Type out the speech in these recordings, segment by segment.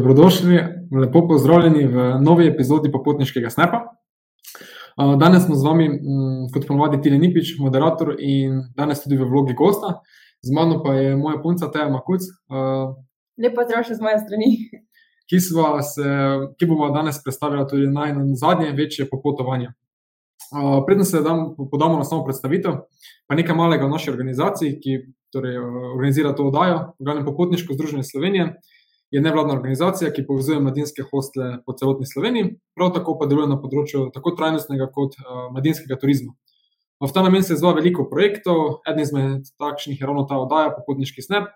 Dobrodošli, lepo pozdravljeni v novi epizodi Popotniškega snepa. Danes smo z vami, kot ponovadi, Tine Nipič, moderator in danes tudi v vlogi gosta. Z mano pa je moja punca Teja Makuc. Lepo zdrav še z moje strani. Ki, se, ki bomo danes predstavili tudi najzadnje večje popotovanje. Preden se dam, podamo na samo predstavitev, pa nekaj malega o naši organizaciji, ki torej, organizira to oddajo, v glavnem Popotniško združenje Slovenije je nevladna organizacija, ki povezuje mladinske hostele po celotni Sloveniji, prav tako pa deluje na področju tako trajnostnega kot uh, mladinskega turizma. V ta namen se izvaja veliko projektov, eden izmed takšnih je ravno ta oddaja, Popotniški snep,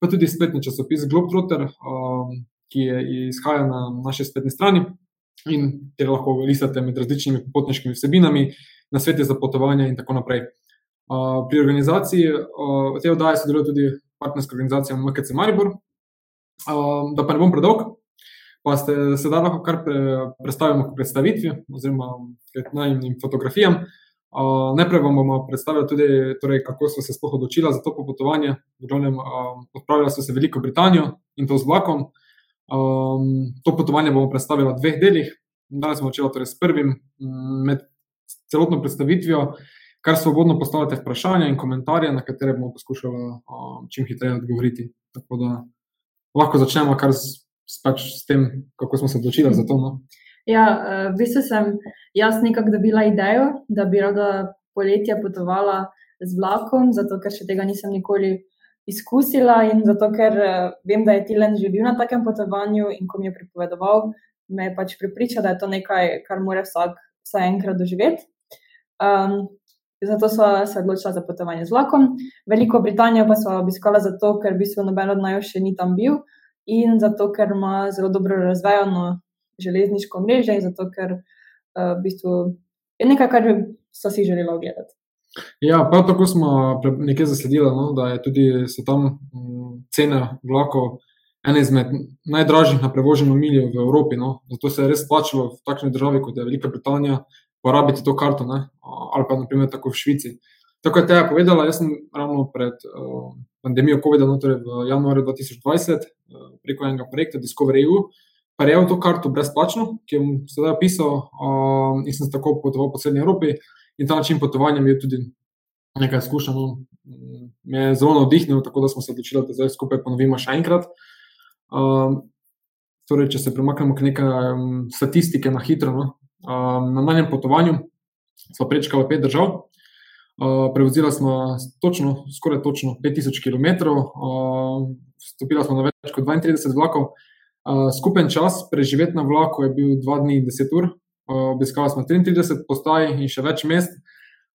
pa tudi spletni časopis Globetrotter, um, ki je izhaja na naši spletni strani in kjer lahko listate med različnimi popotniškimi vsebinami, na svete za potovanje in tako naprej. Uh, pri organizaciji uh, te oddaje sodeluje tudi partnerska organizacija MKC Maribor, Um, da pa ne bom predolg, pa ste sedaj lahko kar pre, predstavimo k predstavitvi oziroma k najmenjim fotografijam. Uh, najprej vam bomo predstavili tudi, torej, kako so se sploh odločila za to popotovanje. V glavnem, um, odpravila so se v Veliko Britanijo in to z vlakom. Um, to potovanje bomo predstavili v dveh delih. Danes smo začeli torej s prvim, med celotno predstavitvijo, kar svobodno postavljate vprašanja in komentarje, na katere bomo poskušali um, čim hitreje odgovoriti. Tako da lahko začnemo kar s, pač s tem, kako smo se odločili za to. No? Ja, eh, v bistvu sem jaz nekako dobila idejo, da bi rada poletje potovala z vlakom, zato ker še tega nisem nikoli izkusila in zato ker eh, vem, da je Tilen že bil na takem potovanju in ko mi je pripovedoval, me je pač pripričal, da je to nekaj, kar mora vsak vsaj enkrat doživeti. Um, zato smo se odločili za potovanje z vlakom. Veliko Britanijo pa smo obiskali zato, ker v bistvu noben od naju še ni tam bil in zato, ker ima zelo dobro razvejano železniško mrežo in zato, ker uh, v bistvu je nekaj, kar bi so si želeli ogledati. Ja, prav tako smo nekaj zasledili, no, da je tudi tam um, cena vlakov ena izmed najdražjih na prevoženju miljev v Evropi. No. Zato se je res plačalo v takšni državi, kot je Velika Britanija, porabiti to karto, ne? ali pa naprimer tako v Švici. Tako je Teja povedala, jaz sem ravno pred uh, pandemijo COVID-19, torej v januarju 2020, uh, preko enega projekta Discovery EU, prejel to karto brezplačno, ki bom sedaj opisal, uh, in sem tako potoval po celni Evropi. In ta način potovanja mi je tudi nekaj izkušenj, no, me je zelo navdihnil, tako da smo se odločili, da zdaj skupaj ponovimo še enkrat. Uh, torej, če se premaknemo k nekaj um, statistike na hitro, no, Um, na najnem potovanju smo prečkali pet držav, uh, prevozili smo točno, skoraj točno 5000 km, uh, stopili smo na več kot 32 vlakov. Uh, skupen čas preživeti na vlaku je bil 2 dni in 10 ur, uh, obiskali smo 33 postaj in še več mest.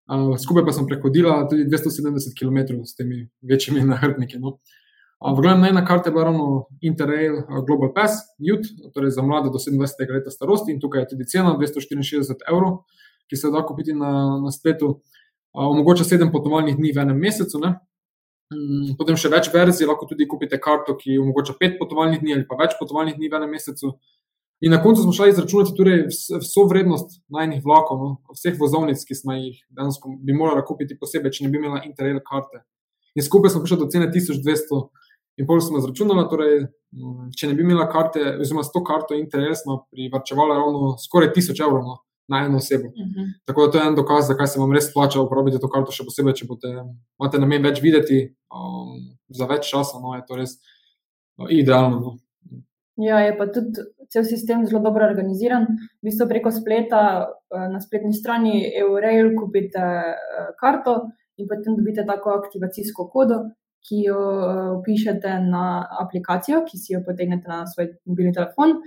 Uh, skupaj pa smo prehodili tudi 270 km s temi večjimi nahrbniki. No. Uh, V glavnem, ena karta je bila ravno Interrail Global Pass, Youth, torej za mlade do 27. leta starosti in tukaj je tudi cena 264 evrov, ki se da kupiti na, na spletu. Omogoča sedem potovalnih dni v enem mesecu. Ne? Mm, potem še več verzij, lahko tudi kupite karto, ki omogoča pet potovalnih dni ali pa več potovalnih dni v enem mesecu. In na koncu smo šli izračunati torej vso vrednost najnih vlakov, no? vseh vozovnic, ki smo jih danes bi morali kupiti posebej, če ne bi imela Interrail karte. In skupaj smo prišli do cene 1200 In pol smo izračunali, torej, mm, če ne bi imela karte, oziroma s to karto Interrail, smo privrčevali ravno skoraj 1000 evrov no, na eno osebo. Uh mhm. -huh. Tako da to je en dokaz, zakaj se vam res splača uporabiti to karto, še posebej, če boste, imate namen več videti um, za več časa. No, je to res no, idealno. No. Ja, je pa tudi cel sistem zelo dobro organiziran. V bistvu preko spleta eh, na spletni strani EURail kupite eh, karto in potem dobite tako aktivacijsko kodo, ki jo uh, pišete na aplikacijo, ki si jo potegnete na svoj mobilni telefon.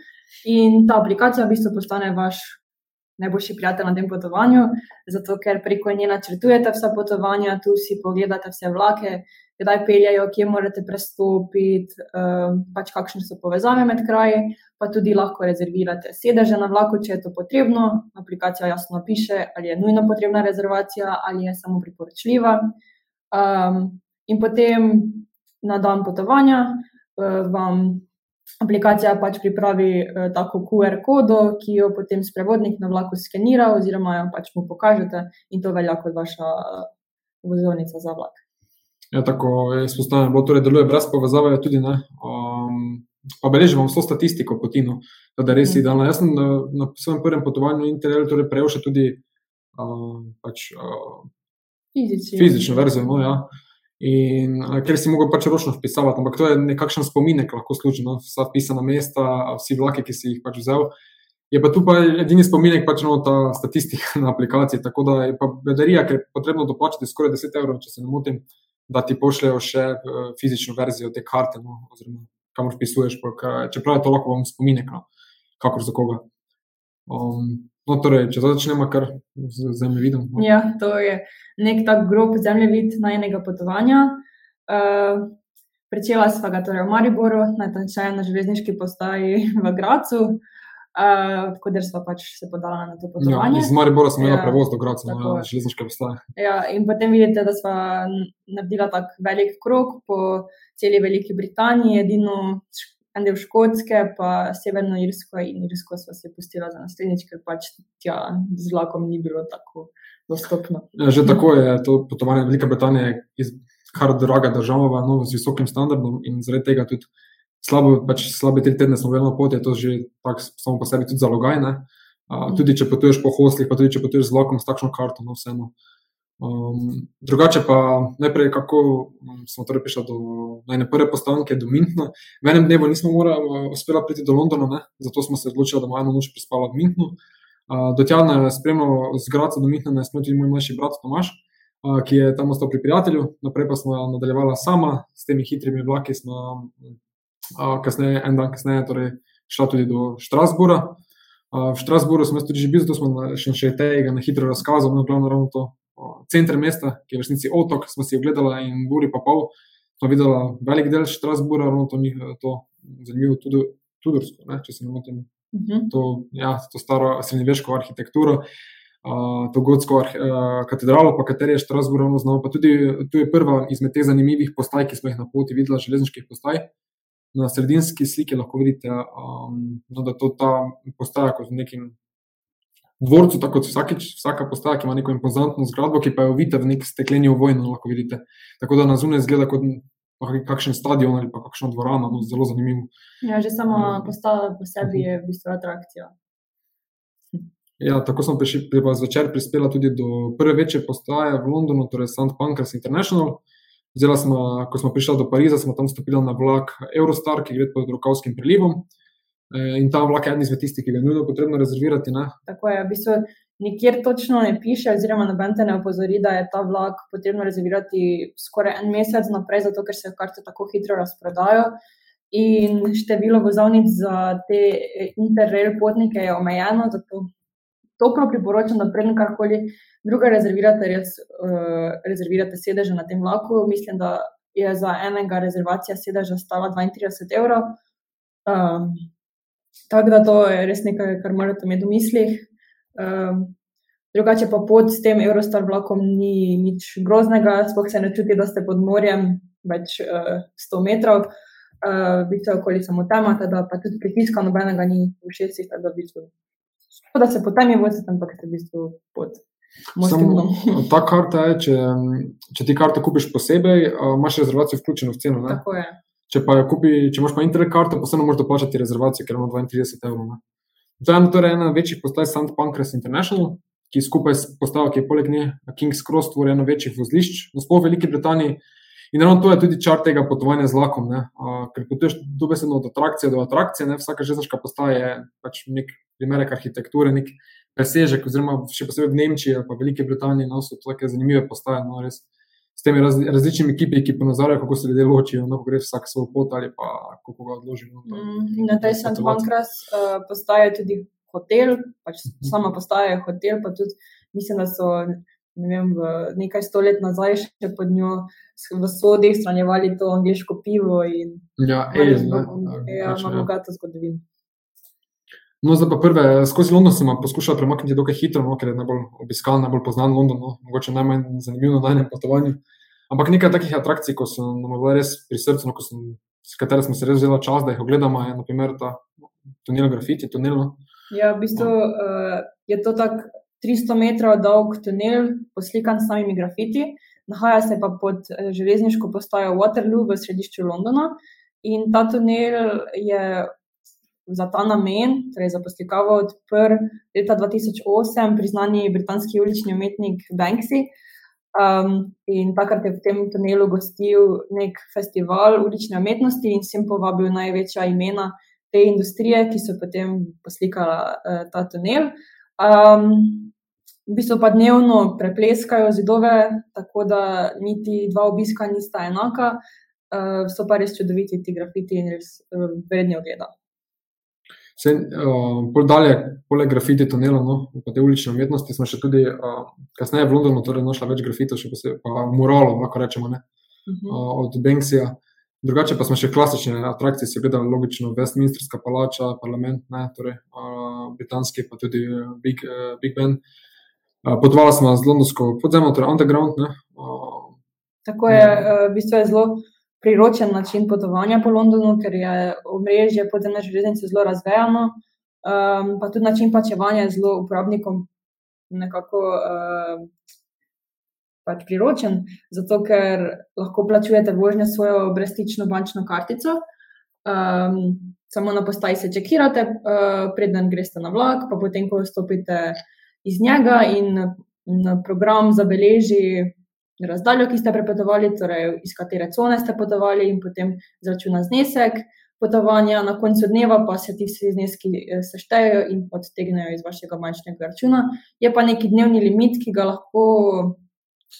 In ta aplikacija v bistvu postane vaš najboljši prijatelj na tem potovanju, zato ker preko nje načrtujete vsa potovanja, tu si pogledate vse vlake, kdaj peljajo, kje morate prestopiti, uh, pač kakšne so povezave med kraji, pa tudi lahko rezervirate sedeže na vlaku, če je to potrebno. Aplikacija jasno piše, ali je nujno potrebna rezervacija ali je samo priporočljiva. Um, In potem na dan potovanja uh, vam aplikacija pač pripravi uh, tako QR kodo, ki jo potem sprevodnik na vlaku skenira, oziroma jo pač mu pokažete, in to velja kot vaša uh, vozovnica za vlak. Ja, tako je izpostavljeno, da torej deluje brez povezave, tudi ne. Um, pa beležimo vso statistiko potino, da je res Mhm. idealno. Jaz sem na, na svojem prvem potovanju Interrail torej prejel še tudi uh, pač, uh, fizično verzijo. No, ja. In ker si mogel pač ročno vpisavati, ampak to je nekakšen spominek, lahko služi, no, vsa pisana mesta, vsi vlaki, ki si jih pač vzel. Je pa tu pa edini spominek, pač no, ta statistika na aplikaciji. Tako da je pa bedarija, ker je potrebno doplačati skoraj 10 evrov, če se ne motim, da ti pošljejo še uh, fizično verzijo te karte, no, oziroma kamor ker- Čeprav je to lahko vam spominek, no, kakor za koga. Um, no, torej, če začnemo kar z zemljevidom. No. Ja, to je nek tak grob zemljevid najnega potovanja. Uh, Pričela sva ga torej v Mariboru, natančneje na železniški postaji v Gracu, uh, kot sva pač se podala na to Ja, potovanje. iz Maribora sem imel Ja, prevoz do Graca, tako je. železniške postaje. Ja, in potem vidite, da smo naredila tak velik krog po celi Veliki Britaniji, edino en del Škotske, pa Severno Irsko in Irsko smo se pustila za naslednjič, ker pač tja z vlakom ni bilo tako dostopno. Ja, Že tako je to potovanje Velike Britanije iz kar draga država, no, z visokim standardom in zaradi tega tudi slabo, pač slabe tri tedne smo bili na poti, je to že tak, samo po sebi tudi zalogajne. Uh, tudi če potuješ po hoslih, pa tudi če potuješ z vlakom s takšno karto, no vseeno. Um, drugače pa najprej, kako um, smo torej prišli do najne prve postanke, do Mintna. V enem dnevu nismo morali, uspela priti do Londona, ne? zato smo se odločili, da bomo eno noč prespala v Mintnu. Uh, do tja nas je spremljal z Graca do Mintna, nas je tudi moj mlajši brat Tomaš, uh, ki je tam ostal pri prijatelju. Naprej pa smo nadaljevala sama s temi hitrimi vlaki. Smo, uh, kasneje, en dan kasneje, torej šla tudi do Štrasbura. Uh, v Štrasburu smo tudi že bili, zato smo na- še, še tega na hitro razkazali, no, glavno ravno to. Uh, Center mesta, ki je v resnici otok, smo si ogledali in uri pa pol smo videli velik del Štrasbura, ravno to, njih- to zanimivo tudi Tudorsko, ne, če se ne motim Mhm. to, ja, to staro srednjeveško arhitekturo, uh, to gotsko uh, katedralo, pa kateri je Štrasburg ravno znal. Pa tudi tu je prva izmed teh zanimivih postaj, ki smo jih na poti videli, železniških postaj. Na sredinski sliki lahko vidite, um, no, da je to ta postaja kot v nekem dvorcu, tako kot vsakič, vsaka postaja, ki ima neko impozantno zgradbo, ki pa je ovita v nek stekleni ovoj, no, lahko vidite. Tako da na zunaj izgleda kot kakšen stadion ali pa kakšna dvorana, no, zelo zanimivo. Ja, že sama Mhm. postava po sebi je v bistvu atrakcija. Ja, tako sem prišel, pa zvečer prispela tudi do prve večje postaje v Londonu, torej St. Pancras International. Zdaj, smo, ko smo prišli do Pariza, smo tam stopili na vlak Eurostar, ki gre pod Rokavskim prelivom. E, In ta vlak je eden izmed tistih, ki ga je nujno potrebno rezervirati. Ne? Tako je, v bistvu nikjer točno ne piše, oziroma noben te ne opozori, da je ta vlak potrebno rezervirati skoraj en mesec naprej, zato ker se karte tako hitro razprodajo. In število vozovnic za te eh, interrail potnike je omejeno, zato toplo priporočam, da predem karkoli druga rezervirate, res uh, rezervirate sedeže na tem vlaku. Mislim, da je za enega rezervacija sedeža stala 32 evrov. Um, tako da to je res nekaj, kar morate imeti v mislih. Um, drugače pa pot s tem Eurostar vlakom ni nič groznega, sploh se ne čuti, da ste pod morjem več uh, 100 metrov. Uh, Biti okoli samo tema, da pa tudi pritiska nobenega ni v šestih, tako da v bistvu. Da se po temi vozite, ampak ste v bistvu pod dnom. Samo ta karta je, če, če ti karto kupiš posebej, a, imaš rezervacijo vključeno v ceno. Ne? Tako je. Če pa jo kupi, če imaš pa internet karto, pa vseeno moraš doplačati rezervacijo, ker ima 32 evrov. Ne. To je ena, torej ena večjih postaj St. Pancras International, ki skupaj s postajo, ki je poleg nje King's Cross, tvori eno večjih vozlišč, no sploh v Veliki Britaniji. In ravno to je tudi čar tega potovanja z vlakom, ne. a, ker potuješ dobesedno od atrakcije do atrakcije, ne. vsaka železniška postaja je pač nek primerek arhitekture, nek presežek, oziroma še posebej v Nemčiji pa v Veliki Britaniji, no, so to take zanimive postaje. No, res s temi raz, različnimi ekipi, ki ponazarjajo, kako se ljudje ločijo, no, gre vsak svoj pot ali pa kako ga odloži. No, Mm, Na tej St. Pancras uh, postaja tudi hotel, pač sama postaja je hotel, pa tudi mislim, da so ne vem, nekaj stolet nazaj še pod njo v sodih shranjevali to angliško pivo in Ja, ima res Ales, ne. bo- ja, Pač, ima ja. bogato zgodovino. No, zdaj pa prve, skozi London sem poskušal premakniti dokaj hitro, no, ker je najbolj obiskan, najbolj poznan London, no, mogoče najmanj zanimivo na enem potovanju. Ampak nekaj takih atrakcij, ko so nam bile res pri srcu, no, sem, s katero smo se res vzeli čas, da jih ogledamo, je naprimer ta tunel grafiti, tunel. No. Ja, v bistvu uh, je to tak 300 metrov dolg tunel, poslikan s samimi grafiti. Nahaja se pa pod eh, železniško postajo Waterloo v središču Londona. In ta tunel je za ta namen, torej za poslikavo, odprl leta 2008 priznani britanski ulični umetnik Banksy. Um, in takrat je v tem tunelu gostil nek festival ulične umetnosti in sem povabil največja imena te industrije, ki so potem poslikala uh, ta tunel. Um, v bistvu pa dnevno prepleskajo zidove, tako da niti dva obiska nista enaka, uh, so pa res čudoviti ti grafiti in res uh, vredni ogleda. Vse, uh, dalje, poleg grafiti tunela, no, pa te ulične umetnosti, smo še tudi uh, kasneje v Londonu torej našli več grafitov, še posebej pa muralov, lahko rečemo, ne, uh -huh. uh, od Banksija. Drugače pa smo še klasične atrakcije, se gledali logično, Westminsterska palača, parlament, ne, torej uh, britanski, pa tudi Big, uh, Big Ben. Uh, Potovali smo z londonsko podzemno, torej underground. Ne, uh, Tako je, uh, v bistvu je zelo priročen način potovanja po Londonu, ker je omrežje podzemne železnice zelo razvejano, um, pa tudi način plačevanja je zelo uporabnikom nekako uh, pač priročen, zato ker lahko plačujete vožnjo svojo brezstično bančno kartico. Um, samo na postaji se čekirate, uh, preden greste na vlak, pa potem, ko stopite iz njega in, in program zabeleži razdaljo, ki ste prepotovali, torej iz katere cone ste potovali, in potem zračuna znesek potovanja, na koncu dneva pa se ti vsi zneski eh, seštejejo in odtegnejo iz vašega bančnega računa. Je pa neki dnevni limit, ki ga lahko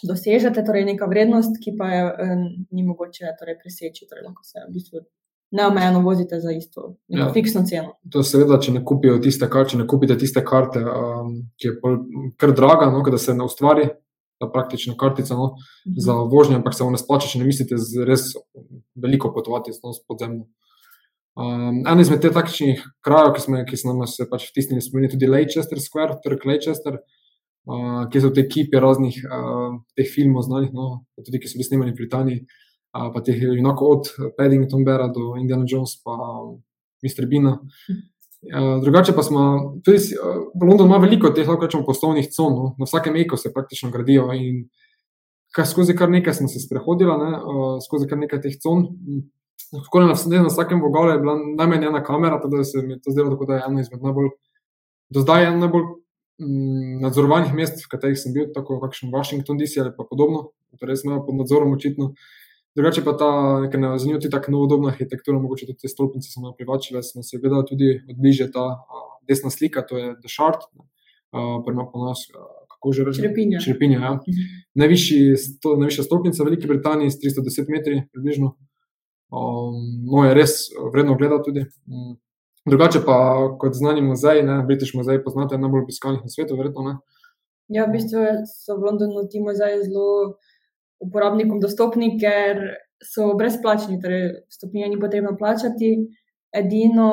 dosežete, torej neka vrednost, ki pa je eh, ni mogoče torej preseči, torej lahko se v bistvu. Neomejeno vozite za isto, ja, fiksno ceno. To je seveda, če ne kupijo tiste karte, če ne kupite tiste karte, um, ki je kar draga, no, da se ne ustvari, ta praktična kartica no, mhm. za vožnjo, ampak se vam ne splača, če ne mislite z res veliko potovati no, podzemno. Um, en izmed teh takšnih krajev, ki, smo, ki so nam se pač vtisnili, spomni tudi Leicester Square, Trg Leicester, uh, ki so te ekipe raznih uh, teh filmov znanih, no, tudi ki so bili snimani v Britaniji, uh, pa teh enako od Paddington Beara do Indiana Jones pa um, Mr. Bina. Mhm. Eh, drugače pa smo, tudi uh, London ima veliko teh, lahko rečemo, poslovnih con, no? na vsakem meku se praktično gradijo. In kar skozi kar nekaj smo se sprehodili, ne? uh, skozi kar nekaj teh con. Na, na vsakem vogalu je bila najmanj ena kamera, tako da se mi to zdelo, da je eno izmed najbolj, do zdaj je najbolj mm, nadzorovanih mest, v katerih sem bil, tako kot Washington, DC ali pa podobno, torej smo pod nadzorom očitno. Uh, Drugače pa ta nekaj zanimiva, tudi tako novodobna arhitektura, mogoče tudi te stolpnice so nam privlačile. Smo se gledali tudi od bliže ta a, desna slika, to je The Shard, prema po nas, kako že rečemo, Črepinja. Črepinja ja. mhm. sto, najvišja stolpnica v Veliki Britaniji s 310 metri približno. Um, no, je res vredno gledati tudi. Um, drugače pa kot znani muzej, ne, British muzej, poznate najbolj obiskanih na svetu, verjetno ne. Ja, v bistvu so v Londonu ti muzeji zelo uporabnikom dostopni, ker so brezplačni, torej stopnje ni potrebno plačati. Edino,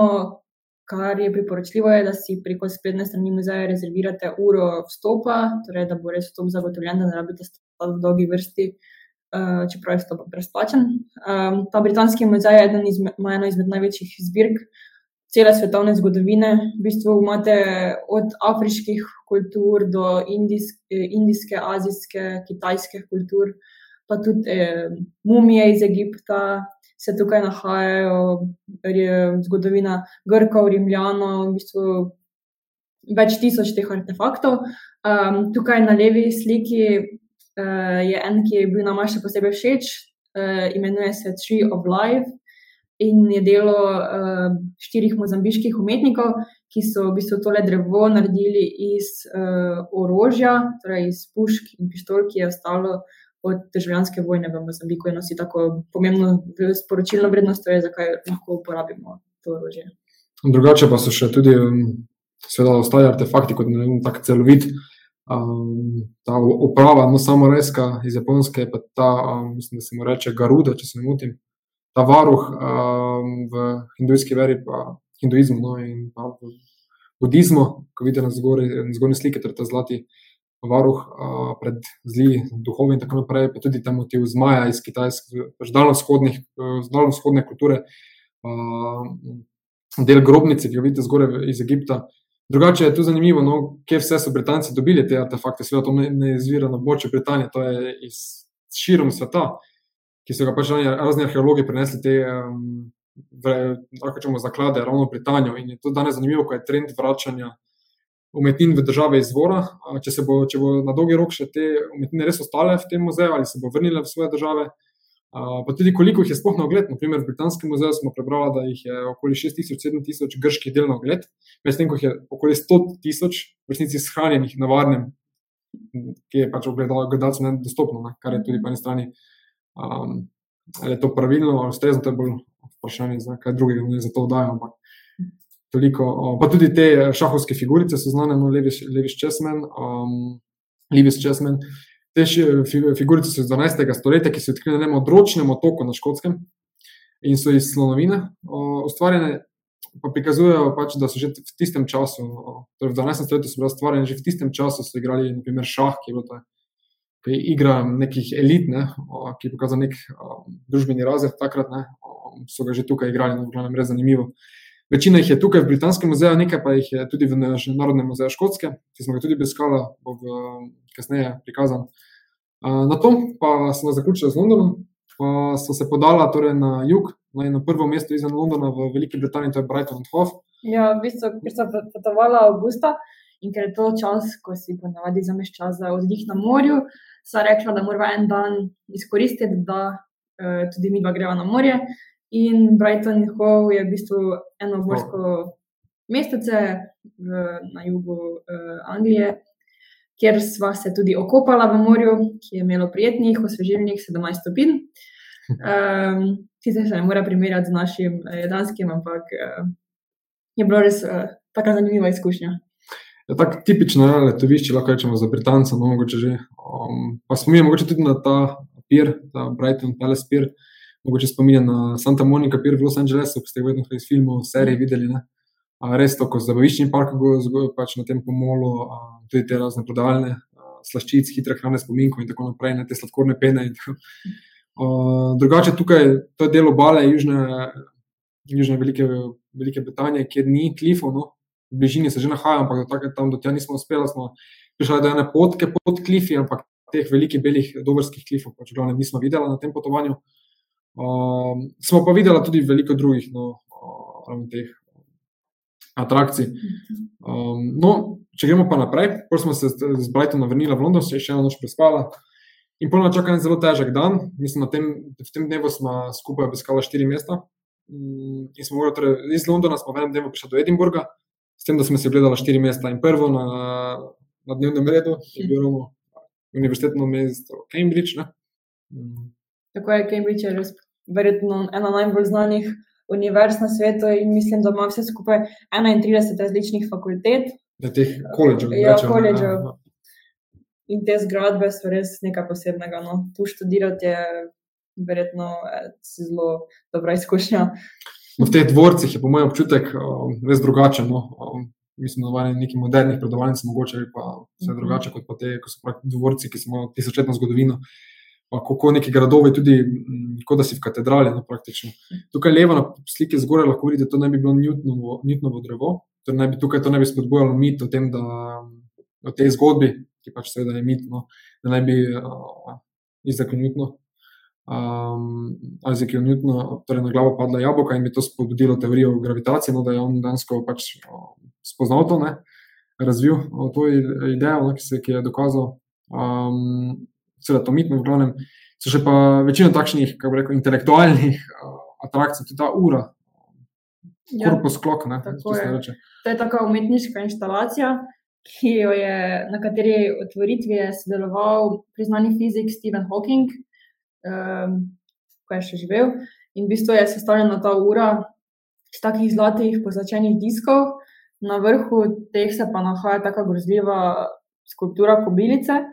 kar je priporočljivo, je, da si preko spletne strani muzeja rezervirate uro vstopa, torej da bo res vstop zagotovljen, da ne rabite stati v dolgi vrsti, uh, čeprav je vstop brezplačen. Um, ta britanski muzej je eden izmed, eno izmed največjih zbirk. Cele svetovne zgodovine, v bistvu imate od afriških kultur do indijske, indijske azijske, kitajske kultur, uh, pa tudi eh, mumije iz Egipta se tukaj nahajajo, je zgodovina Grkov, Rimljanov, v bistvu več tisoč teh artefaktov. Um, tukaj na levi sliki uh, je en, ki je bil nam še posebej všeč, uh, imenuje se Tree of Life. In je delo uh, štirih mozambiških umetnikov, ki so v bistvu tole drevo naredili iz uh, orožja, torej iz pušk in pištol, ki je ostalo od državljanske vojne v Mozambiku in nosi tako pomembno sporočilno vrednost, torej zakaj lahko uporabimo to orožje. Drugače pa so še tudi, um, seveda, ostali artefakti, kot ne vem, tako celovit. Um, ta uprava, no samo reska iz Japonske, pa ta, um, mislim, da se mu reče Garuda, če se ne motim, ta varuh um, v hindujski veri, pa hinduizmu no, in pa v budizmu, ko vidite na zgornji sliki, ter ta zlati varuh uh, pred zli duhovi in tako naprej, pa tudi ta motiv zmaja iz Kitajske, pač daljno-vzhodne kulture, uh, del grobnice, ki jo vidite zgoraj iz Egipta. Drugače je tu zanimivo, no, kje vse so Britanci dobili te artefakte. Sveda to ne, ne izvira na območju Britanije, to je iz širom sveta, ki so ga pač razni arheologi prenesli te um, lahko rečemo, zaklade ravno Britanijo. In je to danes zanimivo, ko je trend vračanja umetnin v države izvora. Če, bo, če bo na dolgi rok še te umetnine res ostale v tem muzeju ali se bo vrnile v svoje države. Pa tudi koliko jih je sploh na ogled. Naprimer, v Britanskem muzeju smo prebrali, da jih je okoli 6000-7000 grških del na ogled, medtem ko jih je okoli 100 tisoč v resnici shranjenih na varnem, ki je pač gledalcem nedostopno, ne? kar je tudi po eni strani. Um, ali je to pravilno ali ustrezno, to je bolj vprašanje, za kaj drugega ne za to dajo. Ampak toliko. Pa tudi te šahovske figurice so znane, no, Levis Česmen. Um, Levis Česmen. Te figurice so iz 12. stoletja, ki so odkrili na odročnem otoku na Škotskem in so iz slonovine ustvarjene. Pa prikazujejo, pač, da so že v tistem času, torej v 12. stoletju, so bile stvarjene, že v tistem času so igrali, naprimer, šah, ki je bilo to ki igra nekih elit, ne, ki je pokazal nek um, družbeni razred takrat, ne, um, so ga že tukaj igrali, no, glavnem, res zanimivo. Večina jih je tukaj v Britanskem muzeju, nekaj pa jih je tudi v Narodnem muzeju Škotske, ki smo ga tudi obiskali, bo v, kasneje prikazan. Na to pa smo zaključili z Londonom, pa smo se podali torej na jug, na eno prvo mesto izven Londona v Veliki Britaniji, to je Brighton and Hove. Ja, v bistvu, ker sem potovala avgusta in ker je to čas, ko si ponavadi zameš čas za oddih na morju, sva rekla, da moramo en dan izkoristiti, da uh, tudi mi dva greva na morje. In Brighton Hove je v bistvu eno gorsko oh. mestece v, na jugu uh, Anglije, kjer sva se tudi okopala v morju, ki je imelo prijetnih, osvežilnih 17 stopinj. Um, sicer se ne more primerjati z našim uh, danskim, ampak uh, je bilo res uh, tako zanimiva izkušnja. Je tako tipično je, letovišče, lahko rečemo za Britance, no mogoče že. Um, pa spominjam mogoče tudi na ta pier, ta Brighton Palace pier, mogoče spominjam na Santa Monica pier v Los Angelesu, ki ste ga vedno iz filmov, serije videli. Ne? A res to, ko zabaviščni park, pač na tem pomolu, a, tudi te razne prodajalne, slaščic, hitre hrane, spominko in tako naprej, ne te sladkorne pene. Uh, drugače, tukaj to je del obale Južne, Južne Velike, Velike Britanije, kjer ni klifov, no, v bližini se že nahajamo, ampak do takrat tam do tja nismo uspeli. Smo prišli do ene potke pod klifi, ampak teh velikih belih dobrskih klifov, pač glavno nismo videli na tem potovanju. Um, smo pa videli tudi veliko drugih no, um, teh atrakcij. Um, no, če gremo pa naprej, prvo smo se z Brightona vrnili v London, še eno noč prespala. In polno čaka en zelo težek dan. Mislim, tem, v tem dnevu smo skupaj obiskali štiri mesta. In smo morali, torej, iz Londona smo v enem dnevu prišli do Edinburga, s tem, da smo si gledali štiri mesta. In prvo na, na dnevnem redu je bilo univerzitetno mesto Cambridge. Ne? Mm. Tako je Cambridge, je res verjetno ena najbolj znanih univerz na svetu in mislim, da ima vse skupaj 31 različnih fakultet. Da, teh koledžev. Ja, koledžev. In te zgradbe so res nekaj posebnega. No. Tu študirati je verjetno eh, zelo dobra izkušnja. No, v teh dvorcih je, po mojem, občutek um, res drugačen. No. Um, mislim, da v neki modernih predavalnicah mogoče pa vse mhm. drugače kot pa te, ko so dvorci, ki smo tisočletno zgodovino. Kako neki gradovi, tudi kot da si v katedrali. No, tukaj levo na sliki zgoraj lahko vidite, da to ne bi bilo Newtonovo, Newtonovo drevo. Torej ne bi, tukaj to ne bi spodbujalo mit o, tem, da, o tej zgodbi, ki pač seveda je mit, no, da ne bi uh, izrekel Newtonovo um, Isaac Newton, torej na glavo padla jabolka in bi to spodbudilo teorijo gravitacije, no, da je on dejansko pač spoznal to, ne, razvil to idejo, no, ki, se, ki je dokazal. Um, Seveda, to mitno, v glavnem, so še pa večina takšnih, kako rekel, intelektualnih uh, atrakcij, tudi ta ura. Ja, posklok, ne, to, je. to je taka umetniška instalacija, je, na kateri otvoritvi je sodeloval priznani fizik Stephen Hawking, um, ko je še živel. In v bistvu je sestavljena ta ura iz takih zlatih pozlačenih diskov, na vrhu teh se pa nahaja tako grozljiva skulptura kobilice,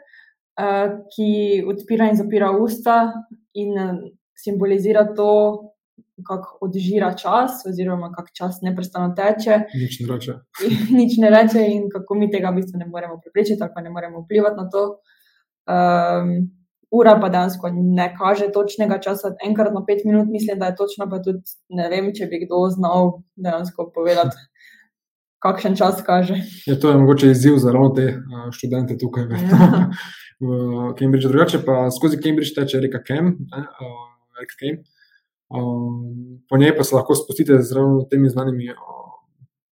ki odpira in zapira usta in uh, simbolizira to. Kako odžira čas, oziroma kako čas neprestano teče. Nič ne reče. Nič ne reče, in kako mi tega v bistvu ne moremo preprečiti, ali pa ne moremo vplivati na to. Um, ura pa dejansko ne kaže točnega časa, enkrat na pet minut, mislim, da je točno, pa tudi ne vem, če bi kdo znal dejansko povedati, kakšen čas kaže. Je to je mogoče izziv za ravno te študente tukaj ja. V Cambridgeu. Drugače pa skozi Cambridge teče reka Kem. Reka Kem. Um, po njej pa se lahko spustite z ravno temi znanimi uh,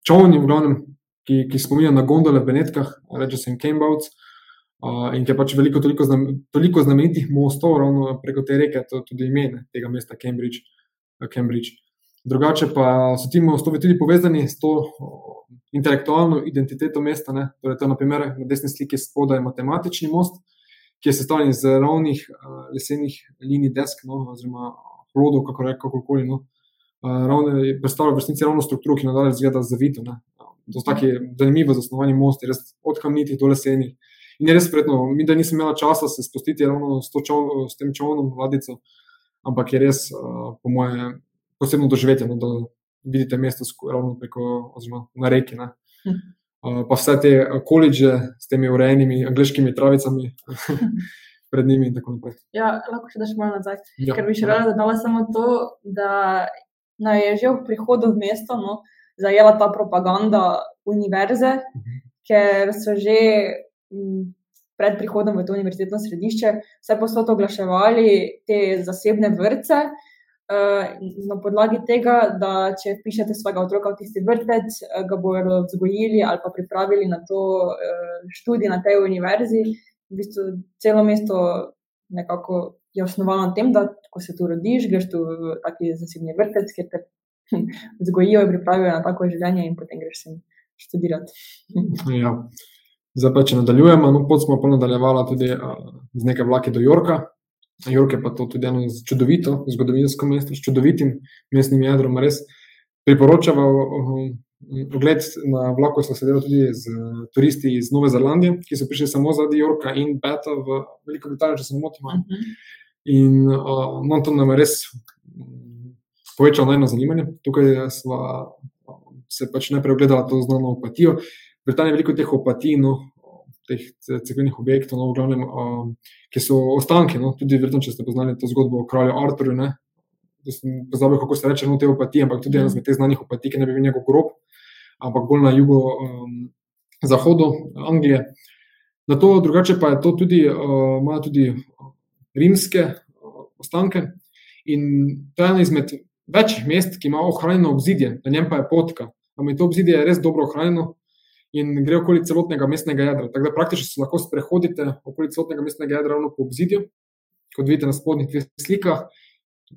čovni, v glavnem, ki, ki spominjajo na gondole v Benetkah, reče se jim Cambouts. Uh, in je pač veliko, toliko, znam, toliko znamenitih mostov, ravno preko te reke, to je tudi ime ne, tega mesta Cambridge. Cambridge. Drugače pa so ti mostovi tudi povezani s to intelektualno identiteto mesta. Ne. Torej, to je naprimer na desni sliki spodaj matematični most, ki je sestavljen iz ravnih uh, lesenih linij desk, no, oziroma hlodov, kako reko, kako koli. No. Uh, predstavlja v resnici ravno strukturo, ki nadalje zgleda zavito. Ne. To je tako zanimivo zasnovani most, res od kamnitih do lesenih. In je res spretno, mi da nisem imela časa se spustiti ravno s, čov, s tem čovnom, vladico, ampak je res, uh, po moje, posebno doživetje, no, da vidite mesto ravno preko, oziroma na reki. Uh, pa vse te koledže s temi urejenimi angliškimi travicami. Pred njimi in tako naprej. Ja, lahko še daš malo nazaj. Ja, Ker bi še rada dodala samo to, da no, je že v prihodu v mesto no, zajela ta propaganda univerze, uh mhm. -huh. ker so že pred prihodom v to univerzitetno središče vse posod oglaševali te zasebne vrtce. Uh, na podlagi tega, da če pišete svojega otroka v tisti vrtec, uh, ga bodo vzgojili ali pa pripravili na to uh, študij na tej univerzi, v bistvu celo mesto nekako je osnovano na tem, da ko se tu rodiš, greš tu v taki zasebni vrtec, kjer te vzgojijo in pripravijo na tako življenje in potem greš sem študirati. ja. Zdaj pa če nadaljujemo, no pot smo pa nadaljevali tudi uh, z nekaj vlaki do Jorka. Jork je pa to tudi eno čudovito zgodovinsko mesto, s čudovitim mestnim jedrom. Res priporočamo ogled na vlaku, so sedeli tudi z turisti iz Nove Zelandije, ki so prišli samo zaradi Jorka in Beta v Veliko Britanijo, če se ne motim. Uh -huh. In uh, no, to nam je res povečalo najno zanimanje. Tukaj smo se pač najprej ogledali to znano opatijo. Britanija je veliko teh opatij, no, teh civilnih objektov, no, glavnem, um, ki so ostanki. No, tudi, verjetno, če ste poznali to zgodbo o kralju Arturju, ne, pozabil, kako se reče, no, te opatije, ampak tudi ena izmed teh znanih opatij, ki ne bi bil njegov grob, ampak bolj na jugo-zahodu um, Anglije. Na to drugače pa je to tudi, uh, ima tudi rimske uh, ostanke. In to je eno izmed večjih mest, ki ima ohranjeno obzidje, na njem pa je potka. Ampak to obzidje je res dobro ohranjeno, in gre okoli celotnega mestnega jedra. Tako da praktično se lahko sprehodite okoli celotnega mestnega jedra, ravno po obzidju, kot vidite na spodnjih dveh slikah,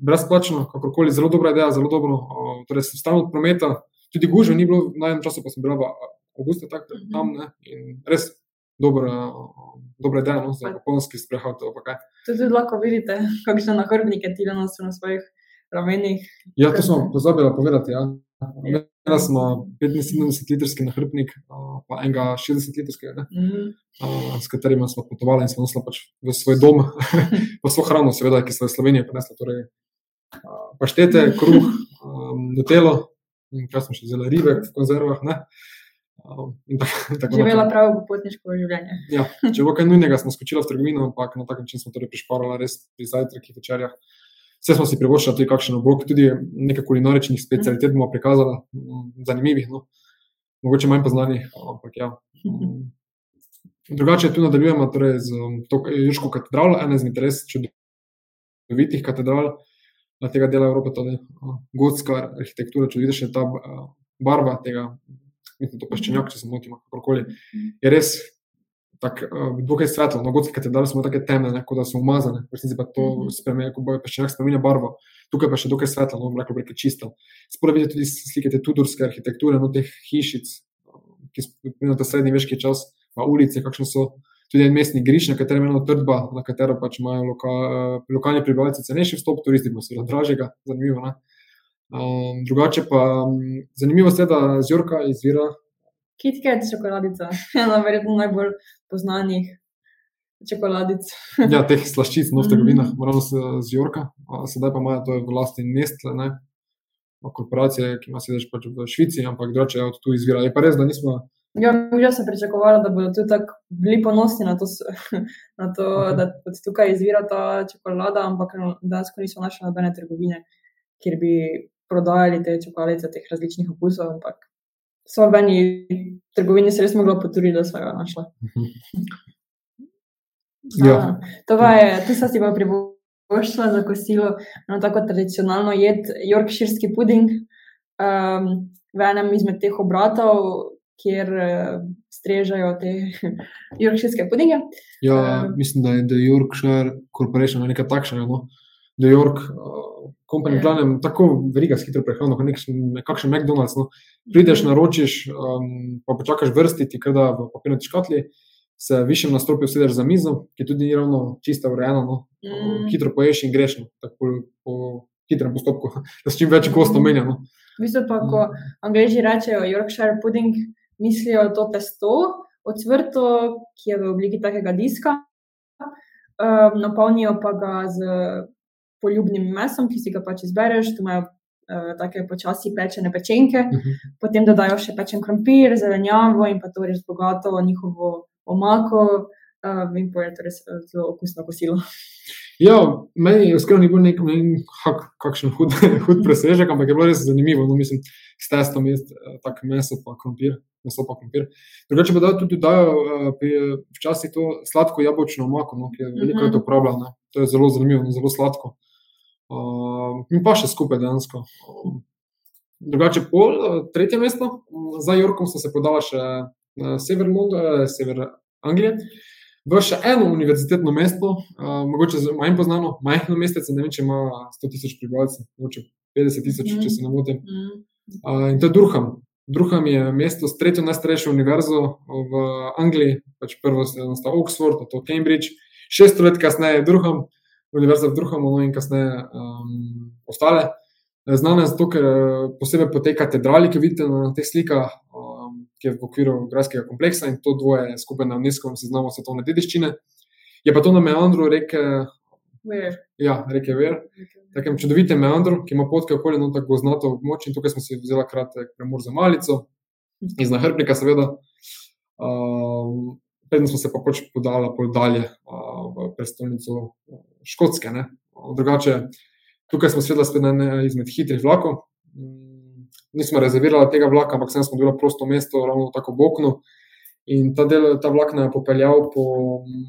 brezplačno, kakorkoli, zelo dobra ideja, zelo dobro. Torej, stalno od prometa, tudi gužve ni bilo, na enem času pa sem bila v avgustu tam ne, in res. Dobra, dobra ideja no, za japonski sprehod. Tudi lahko vidite, kakšne nahrbnike ti danes na svojih ramenih. Ja, to smo pozabili povedati. Ja. Imeli smo 75-litrski nahrbnik, pa enega 60-litrskega, mm -hmm. s katerima smo potovali in smo nosili pač v svoj dom, pa smo hrano, seveda, ki smo v Sloveniji prinesli. Torej, paštete, kruh, nutelo, in kaj smo še zelo ribe v konzervah. Ne? Živela prav potniško življenje. ja, če bo kaj nujnega, smo skočili v trgovino, ampak na tak način smo torej prišparali res pri zajtrkih, večerjah. Vse smo si privoščili tudi kakšen obrok, tudi nekaj kulinaričnih specialitet bomo prikazali, zanimivih, no. mogoče manj poznanih. Ampak, ja. Drugače, tu nadaljujemo torej z to Jurško katedralo, ena izmed res čudovitih katedral tega dela Evrope, tudi gotska arhitektura, če vidiš ta barva tega, mislim, to paščenjak, če se motim, kakorkoli, je res tako uh, dokaj svetlo. No, gotske katedrale so tako temne, kot da so umazane, v resnici pa to mhm. spremenja, ko bo še nekaj spremenja barvo. Tukaj pa še dokaj svetlo, no, rekel bi, čisto. Sploh vidite tudi slike te tudorske arhitekture, no, teh hišic, ki spomnijo ta srednji veški čas, pa ulice, kakšne so. Tudi en mestni griž, na katerem je ena trdba, na katero pač imajo loka, lokalni prebivalci cenejši vstop, turisti pa seveda dražjega, zanimivo. Um, drugače pa zanimivo je, da z Jorka izvira KitKat čokoladica, ena verjetno najbolj znanih čokoladic. ja, teh slaščic, no, v trgovinah, mm. moramo se z Jorka, sedaj pa imajo to v lasti Nestle, ne, korporacije, ki ima sedež pač v Švici, ampak drugače od tu izvira. Je pa res, da nismo. Ja, že sem pričakovala, da bodo tudi tako bili ponosni na to, na to -huh. da od tukaj izvira ta čokolada, ampak dejansko niso našli nobene trgovine, kjer bi prodajali te čokoladice, teh različnih okusov, ampak so v eni trgovini se res mogla potruditi, da so ga našla. Ja. To je, tu so si pa privoščili šla za kosilo na tako tradicionalno jed, Yorkshirski puding, um, v enem izmed teh obratov, kjer uh, strežajo te Yorkshirske pudinge. Ja, Um, mislim, da je The Yorkshire Corporation ali nekaj takšnega. No? The York uh, Company, Ja. glavnem, tako veriga s hitro prehrano, kot nekakšen McDonald's. No? Prideš, naročiš, um, pa počakaš vrsti, ti kada v papirnati škatli, se višjem nastropju sedeš za mizo, ki tudi ni ravno čista urejena. No? Mm. Hitro poješ in greš, no? tako po, po hitrem postopku, da s čim več gosta omenjeno. V bistvu pa, ko angliži rečejo Yorkshire pudding, mislijo to testo, ocvrto, ki je v obliki takega diska, um, napolnijo pa ga z poljubnim mesom, ki si ga pač izbereš, tu imajo uh, take počasi pečene pečenke, Mhm. potem dodajo še pečen krompir, zelenjavo in pa to res bogato njihovo omako. Um, in to res eh, zelo okusno kosilo. Ja, meni je iskreno ni bil nek, ne vem, kak, kakšen hud, hud presežek, ampak je bilo res zanimivo. No, mislim, s testom je tako meso, pa krompir. Meso pa krompir. Drugače pa da tudi dajo eh, včasih to sladko jabolčno omako, no, ki je veliko Mhm. krat uporabljeno. To je zelo zanimivo, no, zelo sladko. Uh, in pa še skupaj dejansko. Um, drugače, pol, eh, tretje mesto, m, za Jorkom so se podala še na sever, Londona, sever Anglije. V še eno univerzitetno mesto, uh, mogoče manj znano, majhno mestece, ne vem, če ima 100 tisoč prebivalcev, mogoče 50 tisoč, Mhm. če se ne motim. Mm. Uh, in to je Durham. Durham je mesto s tretjo najstarejšo univerzo v Angliji, pač prvo je nastal Oxford, nato Cambridge, šest let kasneje je Durham, univerza v Durhamu, no in kasneje um, ostale. Eh, Znane je zato, ker eh, posebej po tej katedrali, ki vidite na teh slikah, um, ki je v okviru grajskega kompleksa in to dvoje je skupaj na UNESCO seznamu svetovne dediščine. Je pa to na meandru reke, Weird. ja, reke Ver, takem čudovitem meandru, ki ima potke okoli no tako goznato območje. In tukaj smo si vzeli kratek premor za malico, iz nahrbnika, seveda. Um, Preden smo se pa pač podali dalje uh, v prestolnico Škotske. Ne. Drugače, tukaj smo sedeli spet na ene izmed hitrih vlakov. Mm, Nismo rezervirali tega vlaka, ampak sem smo dobili prosto mesto, ravno tako v oknu. In ta, del, ta vlak nam je popeljal po mm,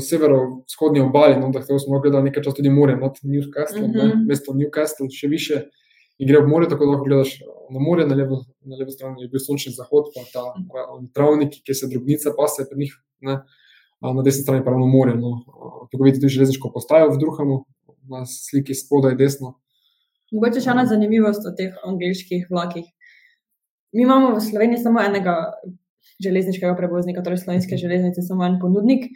severovzhodni obali, no, tako smo gledali nekaj časa tudi more, nad Newcastle, mm Mhm. -hmm. mesto Newcastle, še više. In gre ob morje, tako da lahko gledaš na morje, na levo, na levo stran je bil sončni zahod, pa ta uh, travnik, ki se drobnica pase pri njih, ne, na desni strani pa ravno morje. No. Tukaj vidite tudi železniško postajo v Druhamu, na sliki spodaj desno. Mogoče še ena zanimivost o teh angliških vlakih. Mi imamo v Sloveniji samo enega železniškega prevoznika, torej slovenske železnice, samo en ponudnik.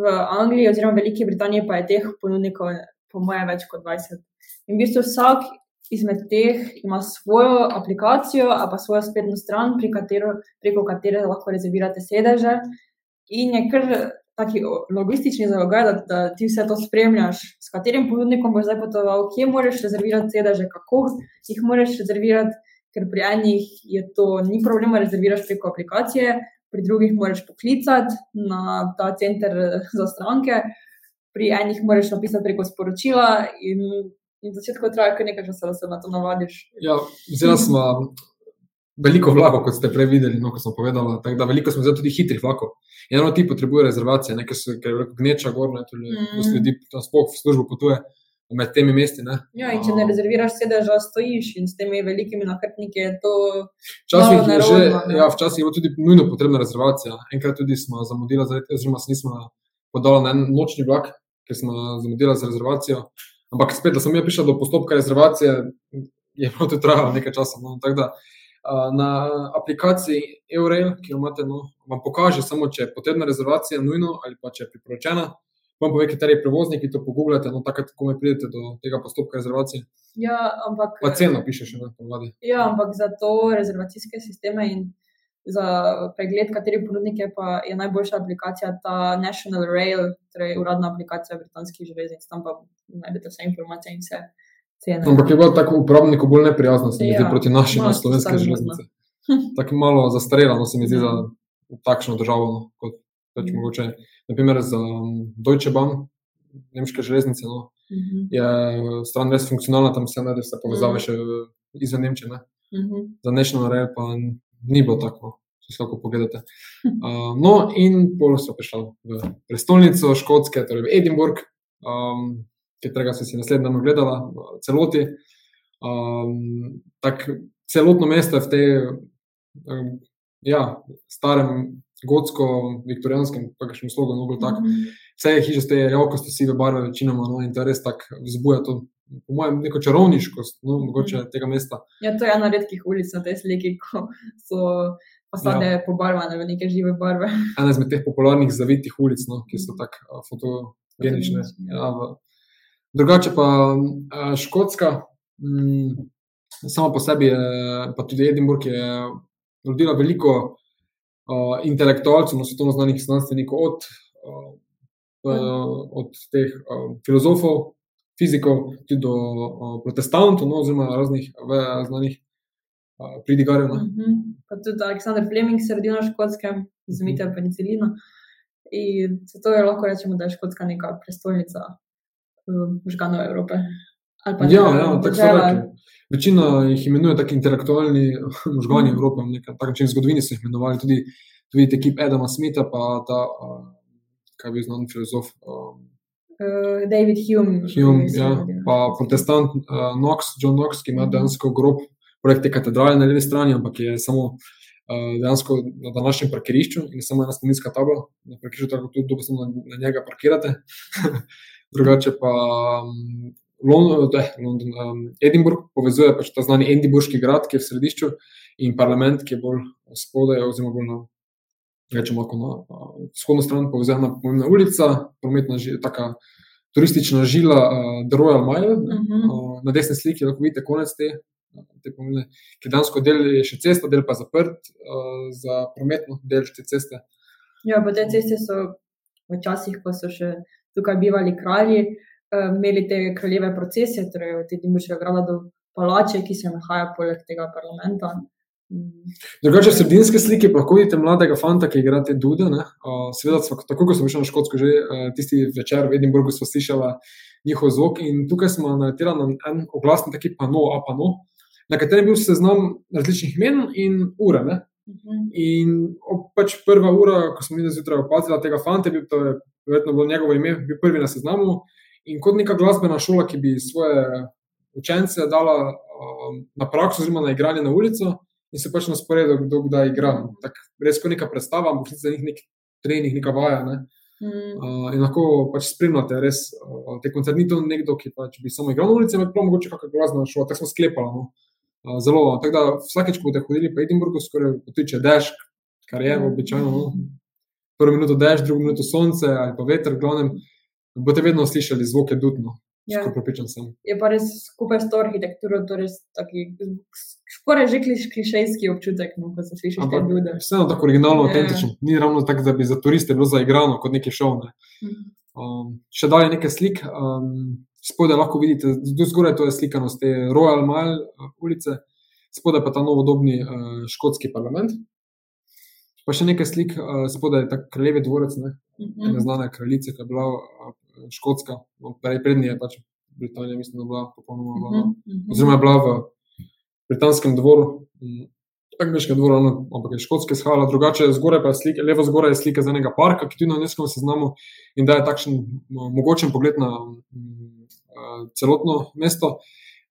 V Angliji oziroma Veliki Britaniji pa je teh ponudnikov, po mojem, več kot 20. In v bistvu vsak izmed teh ima svojo aplikacijo, pa svojo spletno stran, pri katero, preko katere lahko rezervirate sedeže. In je kar taki logistični zalogaj, da, da ti vse to spremljaš, s katerim ponudnikom boš zdaj potoval, kje moraš rezervirati sedeže, kako jih moraš rezervirati, ker pri enih je to ni problema, rezerviraš preko aplikacije, pri drugih moraš poklicati na ta center eh, za stranke, pri enih moraš napisati preko sporočila in, in začetku traja kar nekaj časa, da se na to navadiš. Ja, vzela smo veliko vlakov, kot ste prej videli, no, kot sem povedala. Tako da veliko smo vzeli tudi hitrih vlakov. In eno ti potrebuje rezervacije, nekaj se je veliko gneča gor, ne, tudi Mm. ljudi tam sploh v službo potuje med temi mesti. Ne. Ja, in če ne rezerviraš sedeža, stojiš in s temi velikimi nahrbtniki je to. Včasih je, že, ja, včasih je tudi nujno potrebna rezervacija. Enkrat tudi smo zamudili, oziroma se nismo podali na en nočni vlak, ker smo zamudili za rezervacijo. Ampak spet, da sem jaz prišel do postopka rezervacije, je bilo to trajalo nekaj časa. No. Tako da na aplikaciji Eurail, ki jo imate, no, vam pokaže samo, če je potrebna rezervacija, nujno ali pa če je priporočena. Vam pove, kateri prevozniki to pogooglate, no takrat, ko me pridete do tega postopka rezervacije. Ja, ampak, Pa ceno piše še na ponavadi. ja, ampak za to rezervacijske sisteme in za pregled, kateri ponudnik je, pa je najboljša aplikacija ta National Rail, torej uradna aplikacija britanskih železnic. Tam pa najdete vse informacije in vse cene. Ampak je bilo tako uporabniku bolj neprijazno, se mi zdi, Ja, proti našim slovenske staromodno. železnice. Tako malo zastarelo, no, se mi zdi Ja. za takšno državo, no, kot pač Mhm. mogoče. Naprimer za um, Deutsche Bahn, nemške železnice, no, Mhm, je stran res funkcionalna, tam se najde vse povezave Mhm. še v- izven Nemčije. Ne. mhm. Za National Rail pa ni bilo tako, no, če se lahko pogledate. Uh, no, in pol so prišli v prestolnico Škotske, torej v Edinburgh. um, katerega sem si naslednji dan ogledala, celoti. Um, tak, celotno mesto je v tej um, ja, starem, gotsko-viktorijanskem, pa še slogu, no, tako. Mm -hmm. Vse je hiše, te javkosti, sive barve, večinoma, no, in to res tako vzbuja to, po mojem, neko čarovniškost, no, mogoče -hmm. tega mesta. Ja, to je ena redkih ulic na tej sliki, ko so fasade ja. pobarvane v neke žive barve. Ena izmed teh popularnih zavitih ulic, no, ki so tako fotogenične. Ja. Ja, Drugače pa Škotska, m, sama po sebi, je, pa tudi Edinburgh, je rodila veliko uh, intelektualcev, no, svetovno znanih znanstvenikov, od, uh, uh, od teh uh, filozofov, fizikov, tudi do uh, protestantov, no, oziroma raznih uh, znanih uh, pridigarjev. Uh -huh. Pa tudi Aleksandr Fleming se rodil na škotskem, izumitelj uh -huh. penicilina. In zato je lahko rečemo, da je škotska neka prestolnica možganov Evrope. Ja, ja, tako so rekli. Večina jih imenuje tako intelektualni možgani mm. Evrope, na tak način zgodovini so jih imenovali tudi, tudi ekip Edama Smitha, pa ta, kaj bi znan filozof. Um, uh, David Hume. Hume ja, pa protestant uh, Knox, John Knox, ki ima mm. dejansko grob projekte katedrale na levi strani, ampak je samo uh, dejansko na današnjem parkirišču in samo ena spominska tabla, na parkirišču tako tudi dobro na, na njega parkirate. Drugače pa um, London, eh, London, um, Edinburgh povezuje pač ta znani Edinburški grad, ki je v središču, in parlament, ki je bolj spodaj, oziroma bolj na, rečemo, na uh, vzhodno stran, povezuje na pomembna ulica, prometna, taka turistična žila, uh, The Royal Mile. Uh -huh. uh, na desni sliki lahko vidite konec te. Te pomembne, ki dansko del je še cesta, del pa zaprt uh, za prometno del te ceste. Ja, pa te ceste so včasih, ko so še tukaj bivali kralji, uh, Eh, imeli te kraljeve procesije, torej od Dimbučega grada do palače, ki se nahaja poleg tega parlamenta. Drugače, sredinske slike, lahko vidite mladega fanta, ki igra te dude. Uh, Seveda, tako kot smo šli na Škotsko, že uh, tisti večer v Edinburgu smo slišali njihov zvok. In tukaj smo naleteli na en oglasni taki pano, a pano, na katerem je bil seznam različnih imen in ure. Ne? Mhm. In pač prva ura, ko smo videli zjutraj opazili tega fanta, je bil to, verjetno bilo njegovo ime, bil prvi na seznamu. In kot neka glasbena šola, ki bi svoje učence dala um, na prakso, oziroma na igranje na ulico, in se pač na sporedu, kdo kdaj igra. Tak, res kot neka predstava, ampak za njih nek trening, neka vaja. Ne? Mm. Uh, in lahko pač spremljate res uh, te koncerte. Ni to nekdo, ki pač bi samo igral na ulici, ampak pa mogoče kakšna glasbena šola, tako smo sklepali. No? Uh, zelo. Tako da vsakeč, ko boste hodili po Edinburgu, skoraj potiče dež, kar je mm. običajno. No? Prvo minuto dež, drugo minuto sonce ali pa veter, glavnem boste vedno slišali zvoke dudno. Ja. Je pa res skupaj s to arhitekturo, torej taki, skoraj že klišejski občutek, no, ko se sliši te dude. Vseeno tako originalno, ja. autentično. Ni ravno tako, da bi za turiste bilo zaigrano kot neki šov. Ne. Mhm. Um, še dalje nekaj slik. Um, spodaj lahko vidite, do zgoraj to je slikano z te Royal Mile uh, ulice, spodaj pa ta novodobni uh, škotski parlament. Pa še nekaj slik, uh, spodaj je ta kraljevi dvorec, ne, mm -hmm. znana kraljica, ki je bila uh, škotska, no, prej prednji je pač Britanija, mislim, da je bila popolnoma vlada. Mm -hmm. Oziroma je bila v britanskem dvoru, angliškem dvoru, no, ampak je škotske shavala, drugače zgoraj pa je slika, levo zgoraj je slika z enega parka, ki tudi na neskem seznamu in da je takšen mogočen pogled na mm, celotno mesto.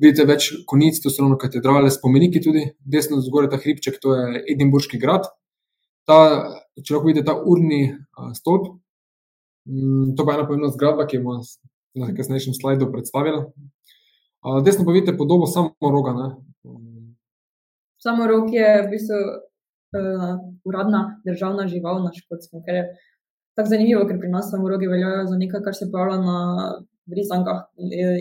Vidite več konic, to so ravno katedrale, spomeniki tudi, desno zgoraj ta hribček, to je Edinburški grad. Ta, če lahko vidite ta urni stolp, Mm, to pa je ena pomembna zgradba, ki jo bomo na kasnejšem slajdu predstavili. Desno pa vidite podobo samo roga. Ne? Samo rog je v bistvu uh, uradna državna žival na škotskem, kar je tako zanimivo, ker pri nas samo rogi veljajo za nekaj, kar se pojavlja na risankah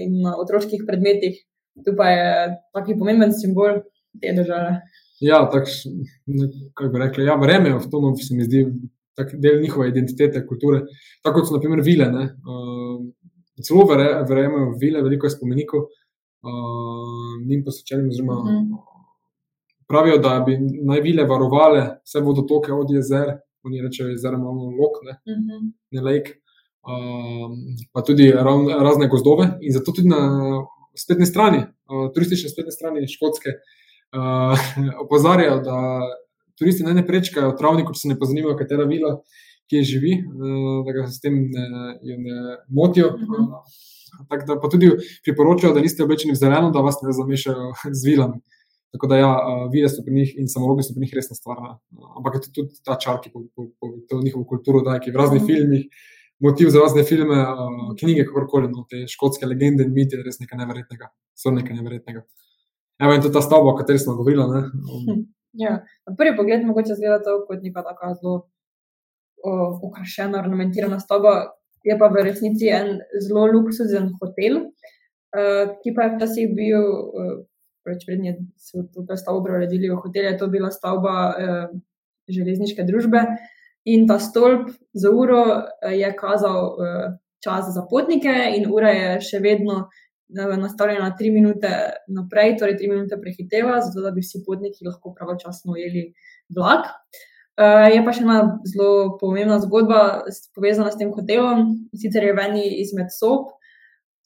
in na otroških predmetih. Tu pa je taki pomemben simbol te države. Ja, tako, kako bi rekli, ja, vreme v tom, se mi zdi, tak del njihove identitete, kulture. Tako kot so naprimer vile. Uh, celo verjamem v vile, veliko je spomenikov, uh, njim posvečenim. Oziroma, uh mhm. -huh. Pravijo, da bi naj vile varovale vse vodotoke od jezer, oni rečejo, jezera imamo lok, ne, uh mhm. -huh. ne lake, uh, pa tudi ravn, razne gozdove. In zato tudi na spletni strani, uh, turistični spletni strani Škotske, uh, opozarjajo, da turisti naj ne prečkajo travnikov, če se ne pozanimajo, katera vila, kje živi, da ga s tem ne, ne motijo. Uh -huh. Tako da pa tudi priporočajo, da niste oblečeni v zeleno, da vas ne zamešajo z vilami. Tako da, ja, vide so pri njih in samologi so pri njih resna stvar. Ampak je tudi ta čar, ki po, po, po to njihovo kulturo daje, ki v raznih mm. filmih, motiv za razne filme, knjige, kakorkoli, no, te škotske legende in miti, res nekaj neverjetnega. So nekaj neverjetnega. Evo in tudi ta stavba, o kateri smo govorili. Hm, ja, na prvi pogled mogoče zgleda to kot neka tako zelo okrašena, ornamentirana stavba, je pa v resnici en zelo luksuzen hotel, uh, ki pa je včasih bil, uh, preveč prednje so to stavbo preuredili v hotel, je to bila stavba uh, železniške družbe in ta stolp za uro je kazal uh, čas za potnike in ura je še vedno. Nastavljena na tri minute naprej, torej tri minute prehiteva, zato da bi vsi potniki lahko pravočasno ujeli vlak. Uh, je pa še ena zelo pomembna zgodba povezana s tem hotelom. Sicer je v eni izmed sob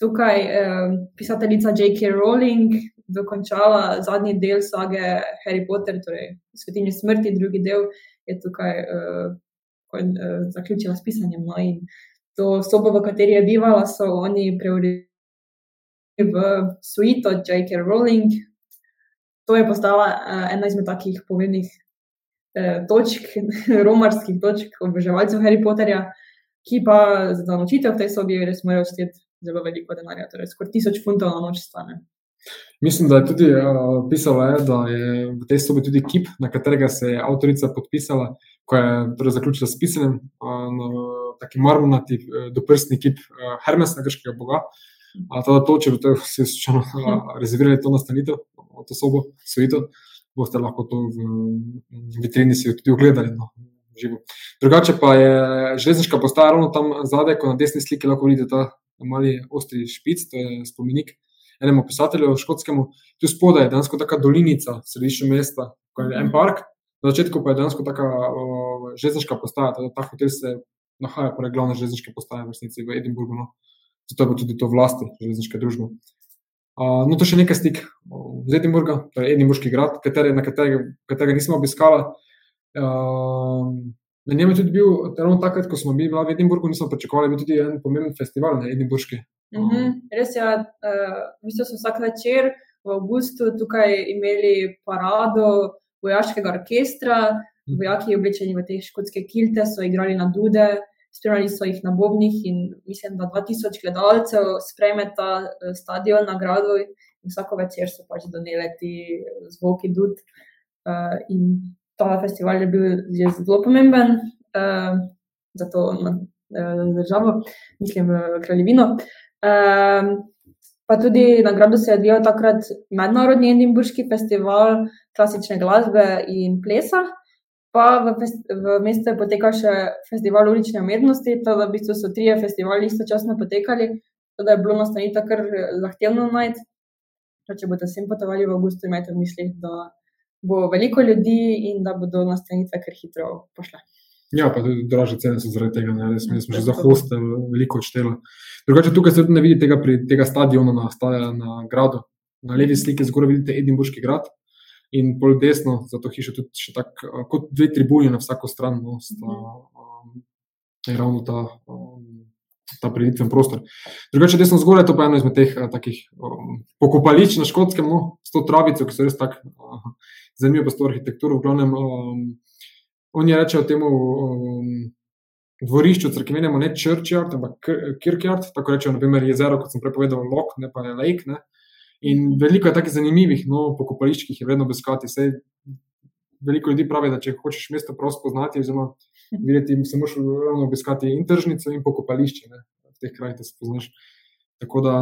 tukaj uh, pisateljica J.K. Rowling dokončala zadnji del sage Harry Potter, torej Svetinje smrti, drugi del je tukaj uh, kon, uh, zaključila s pisanjem. No, in to sobo, v kateri je bivala, so oni preuredili v suito J.K. Rowling. To je postala uh, ena izmed takih pomembnih Eh, točk, romarskih točk, oboževalcev Harry Potterja, ki pa za nočitev v tej sobi res morajo šteti zelo veliko denarja, torej skoraj tisoč funtov na noč stane. Mislim, da je tudi uh, pisala, je, da je v tej sobi tudi kip, na katerega se je avtorica podpisala, ko je torej, zaključila s pisanjem. Uh, taki marmornati, uh, doprstni kip uh, Hermesa, grškega boga. Uh, to, če bi to vsi slučajno uh, rezervirali to nastanitev, to sobo, svojito. Uh, boste lahko to v vitrini si tudi ogledali. No, Drugače pa je železniška postaja ravno tam zadaj, ko na desni sliki lahko vidite ta mali ostri špic, to je spomenik enemu pisatelju, škotskemu. Tu spodaj je dejansko taka dolinica, središče mesta, ko je en park. Na začetku pa je dejansko taka železniška postaja, ta hotel se nahaja, torej glavna železniška postaja v resnici v Edinburgu. No. Zato je tudi to vlasti železniške družbe. Uh, no, to še nekaj stik z Edinburga, to je Edinburški grad, kateri, na katerega, katerega nismo obiskali. Uh, na njem je tudi bil, ravno takrat, ko smo bili v Edinburgu, nismo pričakovali, da bi tudi en pomemben festival na Edinburški. Uh -huh. uh, res je, ja, uh, mi smo vsak večer v avgustu tukaj imeli parado vojaškega orkestra, mhm. vojaki oblečeni v te škotske kilte so igrali na dude spremljali so jih na Bobnih in mislim, da 2000 gledalcev sprejme ta eh, stadion na gradu in vsako večer so pač donele ti eh, zvoki dud. Uh, in ta festival je bil že zelo pomemben uh, za to uh, državo, mislim, kraljevino. Uh, pa tudi na gradu se je odvijal takrat mednarodni Edinburški festival klasične glasbe in plesa. Pa v, v mestu je potekal še festival ulične umetnosti, tako da v bistvu so trije festivali istočasno potekali, tako da je bilo nastanitev kar zahtevno najti. Če boste sem potovali v avgustu, imejte v mislih, da bo veliko ljudi in da bodo nastanitve kar hitro pošle. Ja, pa tudi draže cene so zaradi tega, ne, smo, smo že za hoste veliko odšteli. Drugače, tukaj se ne vidi tega, tega stadiona na, na gradu. Na levi sliki zgoraj vidite Edinburški grad, in bolj desno, zato hiša tudi še tako, eh, kot dve tribuni na vsako stran, no, sta, um, je ravno ta, um, ta predviden prostor. Drugače, desno zgoraj, to pa je eno izmed teh uh, takih um, pokopališč na škotskem, no, s to travico, ki so res tako uh, zanimive, pa s to arhitekturo. V glavnem, um, oni rečejo temu. Um, Dvorišču, crkvi, menimo ne churchyard, ampak kirkyard, tako rečejo, naprimer, jezero, kot sem prepovedal, lok, ne pa je lake. Ne. In veliko je takih zanimivih no, pokopališč, ki jih je vredno obiskati. Sej, veliko ljudi pravi, da če hočeš mesto prosto poznati, oziroma videti, se moraš ravno obiskati in tržnico, in pokopališče ne, v teh krajih, da se poznaš. Tako da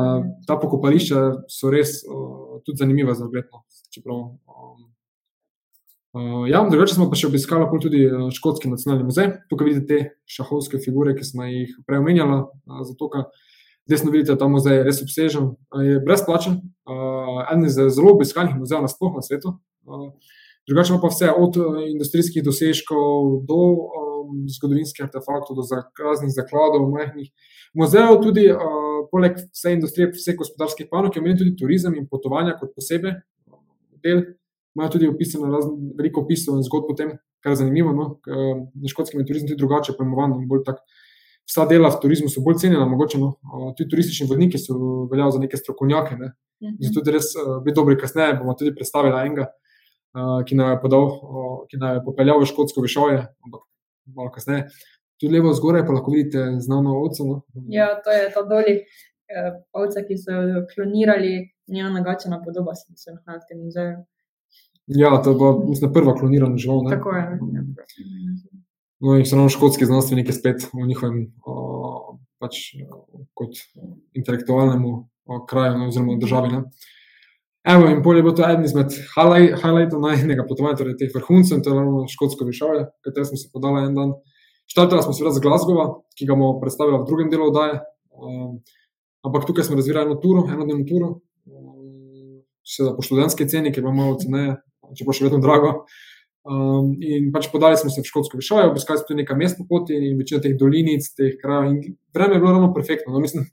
ta pokopališča so res uh, tudi zanimiva za ogled. No, um, uh, ja, drugače smo pa še obiskali tudi Škotski nacionalni muzej. Tukaj vidite te šahovske figure, ki smo jih prej omenjali. Uh, Desno vidite, da ta muzej je res obsežen, je brezplačen, en iz zelo obiskanih muzejev na splošno na svetu. Drugače pa vse od industrijskih dosežkov do um, zgodovinskih artefaktov, do raznih zakladov, majhnih muzejev, tudi uh, poleg vse industrije, vse gospodarskih panog, imajo tudi turizem in potovanja kot posebej del. Imajo tudi opisano razne, veliko opisov in zgodb o tem, kar je zanimivo. No? Na škotskem je turizem tudi drugače pojmovan. Vsa dela v turizmu so bolj cenjena, mogoče. No? Tudi turistični vodniki so veljali za neke strokovnjake. Ne? Mhm. Zato je res biti dobri, kasneje bomo tudi predstavili enega, ki nam je, podal, ki nam je popeljal v škotsko višoje, ampak malo kasneje. Tudi levo zgoraj pa lahko vidite znano ovco. No? Ja, to je ta doli eh, ovca, ki so jo klonirali, njena nagačena podoba, se nahaja v tem muzeju. Ja, to je bila, mislim, prva klonirana žival. Tako je. Ja. No, in ravno škotski znanstveniki spet v njihovem, o, pač kot intelektualnemu o, kraju, no, oziroma državi. Ne. Evo, in bolje bo to eden izmed highlightov najnega potovanja, torej teh vrhuncev, to je ravno škotsko višave, katero smo se podali en dan. Štartali smo seveda z Glasgowa, ki ga bomo predstavili v drugem delu oddaje. Um, ampak tukaj smo razvili eno turo, eno dnevno turo, um, seveda po študentski ceni, ki je malo ceneje, če pa še vedno drago. Um, in pač podali smo se v Škotsko višajo, obiskali smo tudi nekaj mestnih poti in večino teh dolinic, teh krajev. Vreme je bilo ravno perfektno. No, mislim,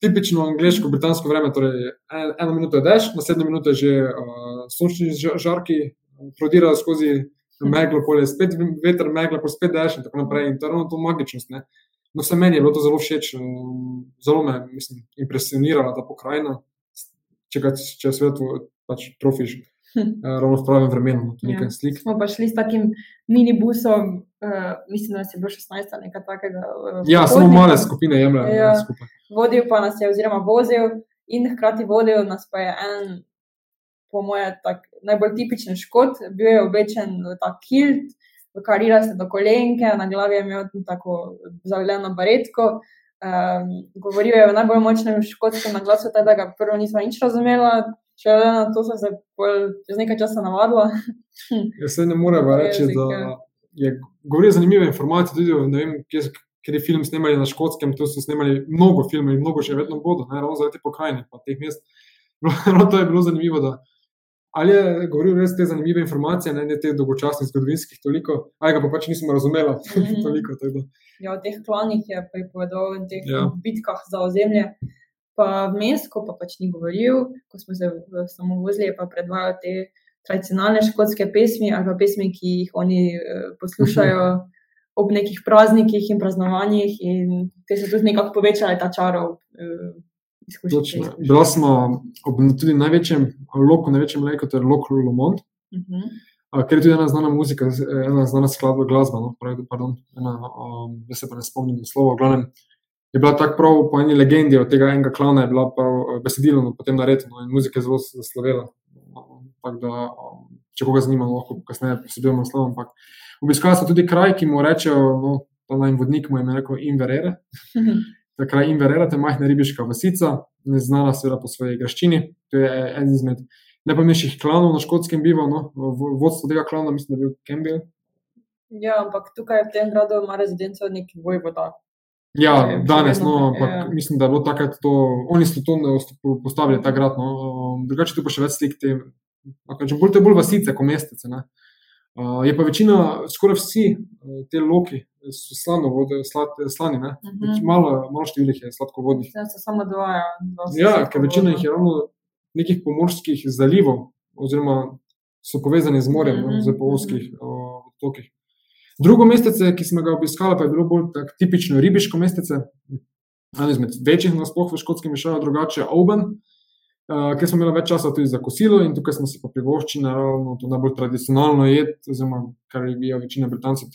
tipično angliško, britansko vreme, torej eno minuto je dež, naslednjo minuto je že uh, sončni žarki, prodirajo skozi meglo, polje, spet veter, meglo, pa spet dež in tako naprej. In to je ravno to magičnost. Ne? No, vse meni je bilo to zelo všeč, um, zelo me je impresionirala ta pokrajina, če, če svet pač trofiš. Hm. Ravno v pravem vremenu, tudi ja. nekaj slik. Smo pa šli s takim minibusom, uh, mislim, da je bilo 16 ali nekaj takega. Uh, ja, samo male skupine jemljajo ja. skupaj. Vodil pa nas je, oziroma vozil, in hkrati vodil nas pa je en po mojem, najbolj tipičen škot. Bil je oblečen v ta kilt, karira se do kolenke, na glavi je imel tako zavljeno baretko. Um, govoril je o najbolj močnem škotskem naglasu, da ga prvo nismo nič razumeli. Če na to, se je čez nekaj časa navadilo. Jaz se ne morem reči, da je govoril zanimive informacije. Tudi, vem, kje, ker je film snemali na škotskem, tu so snemali mnogo filmov in mnogo še vedno bodo, ne, ravno zaradi pokrajine, pa teh mest. No, to je bilo zanimivo, da Ali je govoril res te zanimive informacije, ne, ne te dolgočasnih zgodovinskih, toliko, ali ga pa pač nismo razumeli. Mm -hmm. toliko, ja, o teh klanih je pripovedal in teh ja. bitkah za ozemlje. Pa vmes, ko pa pač ni govoril, ko smo se samo vozili, pa predvajal te tradicionalne škotske pesmi ali pa pesmi, ki jih oni uh, poslušajo ob nekih praznikih in praznovanjih, in te so tudi nekako povečale ta čarov. Uh, Bila smo ob tudi največjem loku, največjem leku, to je Lok Lomond, uh mhm. -huh. ker je tudi ena znana muzika, ena znana skladba glasba. No, pravi, pardon, ena, um, se pa ne spomnim slova. Glavnem, je bila tako prav po eni legendi od tega enega klana, je bila prav eh, besedilno no, potem narejena no, in muzika je zelo zaslovela. Da, um, če koga zanima, lahko kasneje posebej naslov. Ampak obiskali so tudi kraj, ki mu rečejo, no, ta naj vodnik mu je rekel Inverere. Ta kraj Inverera, ta majhna ribiška vasica, znana seveda po svoji graščini. To je en izmed najpomembnejših klanov na škotskem bivanju, no? vodstvo tega klana, mislim, da je bil Campbell. Ja, ampak tukaj v tem gradu ima rezidenco neki vojvoda. Ja, danes, no, ampak ja. mislim, da je bilo takrat to, oni so to postavili, ta grad. No. Drugače, tu pa še več slik te, bolj te bolj vasice, kot mestece. Ne. Uh, je pa večina, skoraj vsi uh, te loki, so slano vode, slad, slani, uh mhm. -huh. malo, malo število jih je sladkovodnih. Ja, samo dva. Ja, ker večina jih je ravno nekih pomorskih zalivov, oziroma so povezani z morjem, uh -huh. z polskih uh otokih. Drugo mestece, ki smo ga obiskali, pa je bilo bolj tak, tipično ribiško mestece, eno izmed večjih nasploh v škotskem mišaju, drugače Oben. Uh, ker smo imeli več časa tudi za kosilo, in tukaj smo si pa privoščili, naravno, to najbolj tradicionalno jed, oziroma kar je večina Britancev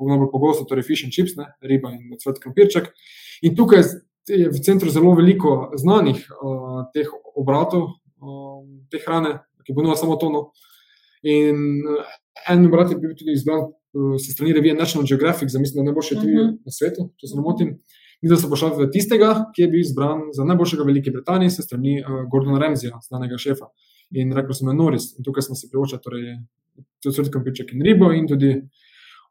najbolj pogosto, torej fish and chips, ne, riba in cvet krompirček. In tukaj je v centru zelo veliko znanih uh, teh obratov, uh, te hrane, ki ponujajo samo tono. In en obrat je bil tudi izbran se strani revije National Geographic, za mislim, da najboljše tudi uh mhm. -huh. na svetu, če se ne motim. Mi smo pošli v tistega, ki je bil izbran za najboljšega v Veliki Britaniji, se strani uh, Gordona Remzija, znanega šefa. In rekel sem, Noris, in tukaj smo si privoščili, torej, tudi krompirček in ribo, in tudi uh,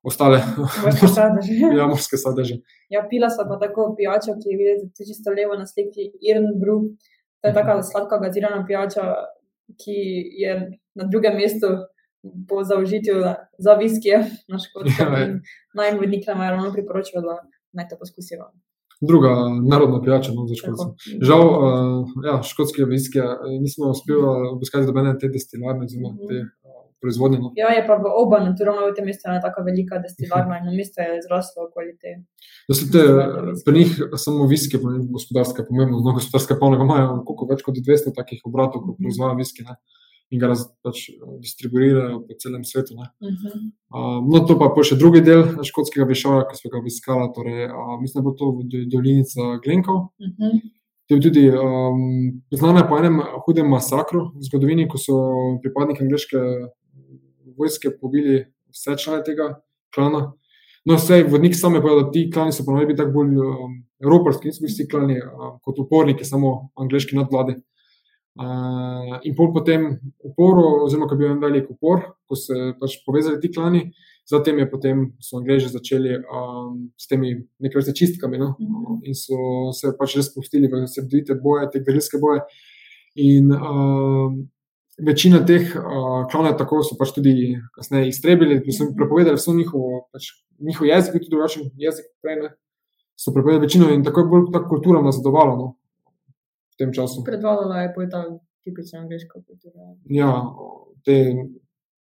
ostale morske sadeže. ja, morske sadeže. Ja, pila so pa tako pijačo, ki je videti čisto levo na sliki Iron Brew. To je taka sladka gazirana pijača, ki je na drugem mestu po zaužitju za viskije na škotskem. Ja, naj vodnik nam je ravno priporočil, da naj to poskusijo. Druga narodna pijača no, za škotske. Žal, uh, ja, škotske viskije nismo uspeli obiskati dobene te destilarne, oziroma -hmm. te proizvodnje. No. Ja, je pa v oba, ravno v tem mestu, ena tako velika destilarna in mesto je zraslo okoli te. Te, pri njih samo viski, pa gospodarske, pomembno, no, gospodarske panoge imajo koliko več kot 200 takih obratov, ko proizvajajo viski. Ne. In ga raz, pač, distribuirajo po celem svetu. Uh -huh. uh, no, to pa je še drugi del škotskega višavja, ki smo ga obiskali. Torej, uh, mislim, da bo to dolinica Glenkov. Uh -huh. To je tudi um, znano po enem hudem masakru v zgodovini, ko so pripadniki angliške vojske pobili vse člane tega klana. No, vse vodnik sam je povedal, da ti klani so ponovili biti tako bolj um, evropski, niso bili vsi klani uh, kot uporniki, samo angliški nadvladi. Uh, in pol potem uporu, oziroma ko je bil en velik upor, ko so se pač povezali ti klani, zatem je potem so angliži začeli um, s temi nekaj vrste čistkami no? mm -hmm. in so se pač res spustili v sredite boje, te grilske boje. In um, večina teh uh, klanov, tako so pač tudi kasneje iztrebili, ki so prepovedali vso njihovo, pač, njihov jezik, tudi drugačen jezik, prej ne. So prepovedali večino in tako je bolj ta kultura nazadovala no, v tem času. Predvalovala je pa ta tipična angliška kultura. Ja, te,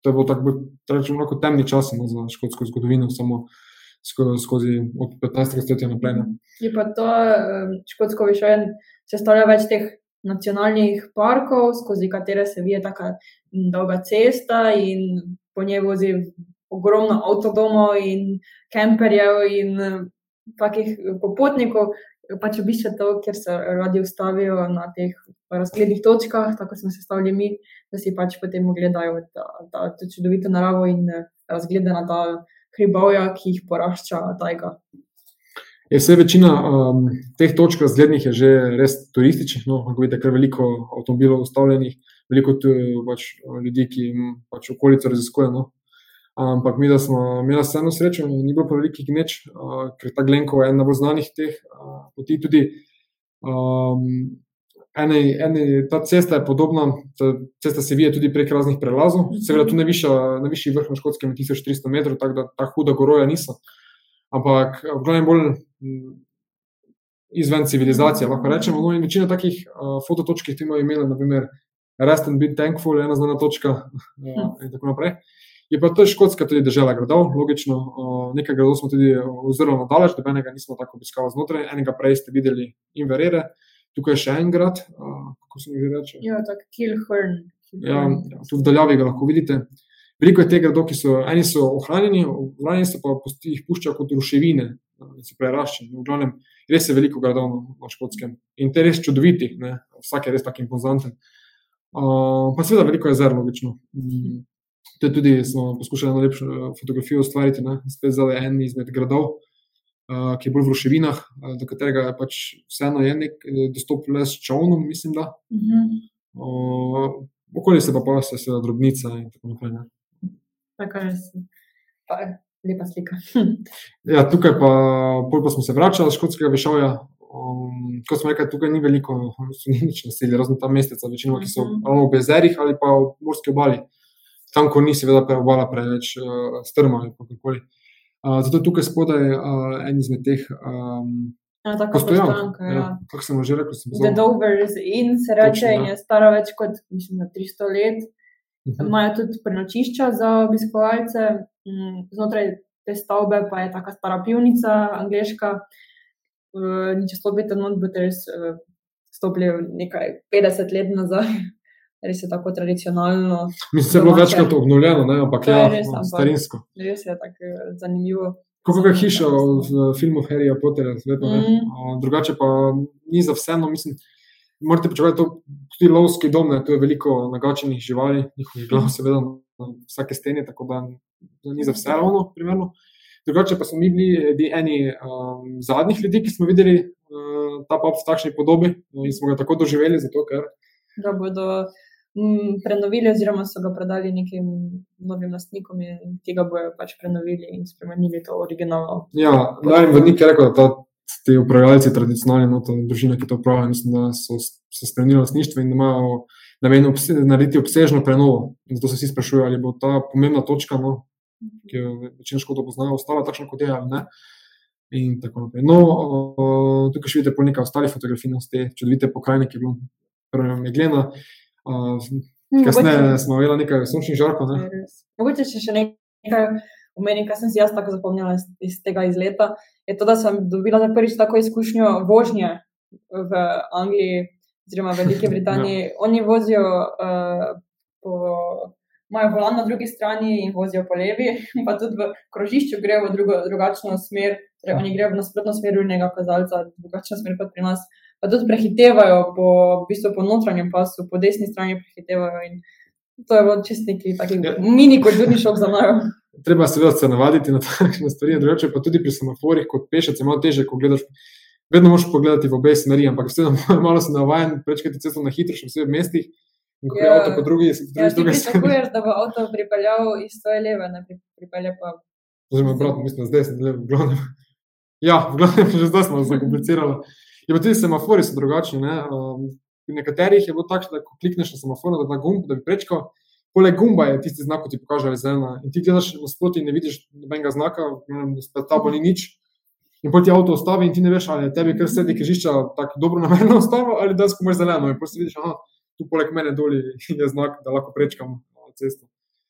to je bilo tako, da rečemo, lahko temni čas no, za škotsko zgodovino, samo skozi od 15. stoletja naprej. Ne. Je pa to škotsko višanje, sestavlja več teh nacionalnih parkov, skozi katere se vije tako dolga cesta in po njej vozi ogromno avtodomov in kemperjev in takih popotnikov. Pač obišče to, ker se radi ustavijo na teh razglednih točkah, tako smo se stavili mi, da si pač potem ogledajo ta, ta, ta čudovito naravo in razgleda na ta hribovja, ki jih porašča tajga. Je vse večina um, teh točk razglednih je že res turističnih, no, kako vidite, kar veliko avtomobilov ustavljenih, veliko pač, ljudi, ki jim pač okolico raziskujejo. No. Ampak mi, da smo imeli vseeno srečo, ni bilo pa velikih gneč, uh, ker ta Glenko je ena bolj znanih teh uh, poti. Tudi um, ene, ene, ta cesta je podobna, ta cesta se vije tudi prek raznih prelazov, seveda tu najvišji vrh na škotskem je 1300 metrov, tako da ta huda goroja niso ampak v glavnem bolj izven civilizacije. Lahko rečemo, no, in večina takih uh, fototočk, ki jih imamo imeli, naprimer, Rest and Be Thankful, ena znana točka uh, in tako naprej. Je pa to škotska tudi država gradov, logično. Nekaj gradov smo tudi oziroma na daleč, da enega nismo tako obiskali znotraj, enega prej ste videli Inverere, tukaj je še en grad, kako se mi že reče. Ja, tako Kilhorn. Ja, tu v daljavi ga lahko vidite. Veliko je teh gradov, ki so eni so ohranjeni, ohranjeni so pa jih puščajo kot ruševine, ki so preraščeni. V glavnem, res je veliko gradov na škotskem in te res čudoviti, ne? vsak je res tako impozanten. Uh, pa seveda veliko je zelo logično. Um, to je tudi, smo poskušali najlepšo eh, fotografijo ustvariti, ne? spet zdaj en izmed gradov, uh, ki je bolj v ruševinah, uh, do katerega je pač vseeno je nek dostop le s čovnom, mislim da. Uh -huh. uh, Okolje se pa pa vse, seveda, drobnica in tako naprej. Ne? tako res. Pa, lepa slika. ja, tukaj pa, pa smo se vračali iz škotskega višavja. Um, kot smo rekli, tukaj ni veliko, so ni nič naselje, razen tam mesteca, večino, ki so mhm. ali v Bezerih ali pa v morski obali. Tam, ko ni seveda obala preveč uh, strma ali kakorkoli. Uh, zato tukaj spodaj je uh, en izmed teh. Um, Ja, tako je bilo. Ja. Kako sem že rekel, sem zelo. The Dover's Inn se reče in je stara več kot mislim, 300 let. Mhm. Imajo tudi prenočišča za obiskovalce, mm, znotraj te stavbe pa je tako stara pivnica, angliška. Če stopite not, boste res stopili nekaj 50 let nazaj. Res je tako tradicionalno. Mislim, da je bilo večkrat obnovljeno, ne? ampak ja, res, no, starinsko. Res je tako zanimivo. Kako je hiša v filmu Harryja Potterja, mm. drugače pa ni za vseeno, mislim morate pričakovati, da tudi lovski dom, ne, tu je veliko nagačenih živali, njihovih glav, seveda, na vsake steni, tako da ni za vse ravno primerno. Drugače pa smo mi bili eni um, zadnjih ljudi, ki smo videli uh, ta pop v takšni podobi in smo ga tako doživeli, zato ker. Da bodo prenovili, oziroma so ga predali nekim novim lastnikom, in tega bojo pač prenovili in spremenili to originalno. Ja, najmanj vodnik je rekel, da ta ti upravljalci, tradicionalni, no, družina, ki to upravljajo, mislim, da so se spremenili lastništvo in da imajo namen obse narediti obsežno prenovo. In zato se vsi sprašujejo, ali bo ta pomembna točka, no, ki jo večina škodov poznajo, ostala takšna, kot je ali ne. In tako naprej. No, tukaj še vidite nekaj ostalih fotografij, no, te čudovite pokrajine, ki je bilo prvo megljena. Hm, Kasneje mogoče- smo imeli nekaj sončnih žarkov. Ne? Mogoče še, še nekaj omenim, kar sem si jaz tako zapomnila iz, iz tega izleta. Je to, da sem dobila za prvič tako izkušnjo vožnje v Angliji, oziroma v Veliki Britaniji. Oni vozijo uh, po. Imajo volan na drugi strani in vozijo po levi, pa tudi v krožišču grejo v drugo, drugačno smer, torej oni grejo v nasprotno smer urnega kazalca, drugačna smer kot pri nas. Pa tudi prehitevajo po, v bistvu po notranjem pasu, po desni strani prehitevajo. In to je bilo čist neki Ja. mini kulturni šok za njo. Treba seveda se navaditi na takšne stvari, drugače pa tudi pri semaforjih kot pešec je malo teže, ko gledaš. Vedno moraš pogledati v obe smeri, ampak vseeno malo si navajen prečkati cesto na hitro, še vsebej v mestih. In ko je Ja. avto po drugi, v Ja, drugi, drugi strani. pričakuješ, da bo avto pripeljal iz tvoje leve, ne pri- pripelje pa. Oziroma, obratno, mislim, zdaj sem levo, v glavnem. Ja, v glavnem, že zdaj smo zakomplicirali. Je pa tudi semafori so drugačni. Ne? Um, pri nekaterih je bilo tako, da ko klikneš na semafor, da da gumb, da bi prečkal. Poleg gumba je tisti znak, ki ti pokaže, da je zelena. In ti gledaš nasproti in ne vidiš nobenega znaka, spet tabo ni nič. In potem ti avto ustavi in ti ne veš, ali je tebi kar sredi križišča tako dobro namerno ustavo ali da skozi zeleno. In potem vidiš, aha, tu poleg mene dol je znak, da lahko prečkam uh, cesto.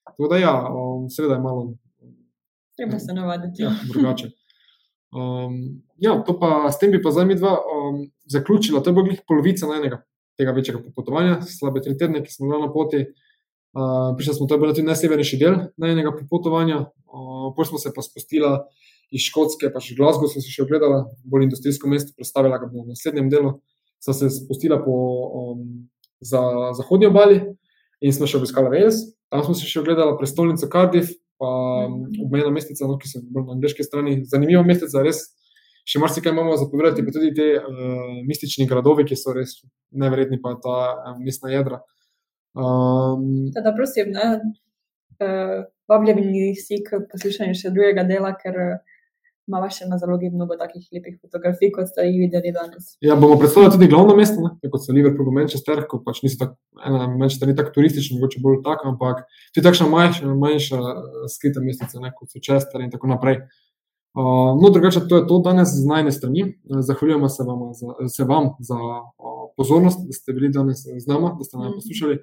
Tako da ja, um, sreda je malo Treba se navaditi. ja, drugače. Um, ja, to pa s tem bi pa zdaj mi dva um, zaključila. To je bilo glih polovica najnega tega večjega popotovanja, slabe tri tedne, ki smo bili na poti. Uh, prišli smo, to je bil tudi najsevernejši del najnega popotovanja. Uh, Potem smo se pa spustila iz Škotske, pa še Glasgow smo se še ogledala, bolj industrijsko mesto, predstavila ga bomo v naslednjem delu. Sva se spustila po um, za, zahodnji obali in smo še obiskali Wales. Tam smo se še ogledala prestolnico Cardiff, pa um, obmejna mestica, no, ki so bolj na angliški strani. Zanimiva mestica, res. Še marsikaj imamo za povedati, pa tudi te uh, mistični gradovi, ki so res neverjetni, pa ta uh, mestna jedra. Um, Teda, prosim, ne, uh, vabljeni vsi k poslušanju še drugega dela, ker imamo še na zalogi mnogo takih lepih fotografij, kot ste jih videli danes. ja, bomo predstavili tudi glavno mesto, ne, kot so Liverpool, Manchester, ko pač niso tako, ena Manchester ni tako turističen, mogoče bolj tak, ampak tudi takšna manjša, manjša eh, skrita mestica, ne, kot so Chester in tako naprej. Uh, no, drugače, to je to danes z najne strani. Zahvaljujemo se vam za, se vam za uh, pozornost, da ste bili danes z nami, da ste nas Mhm. poslušali.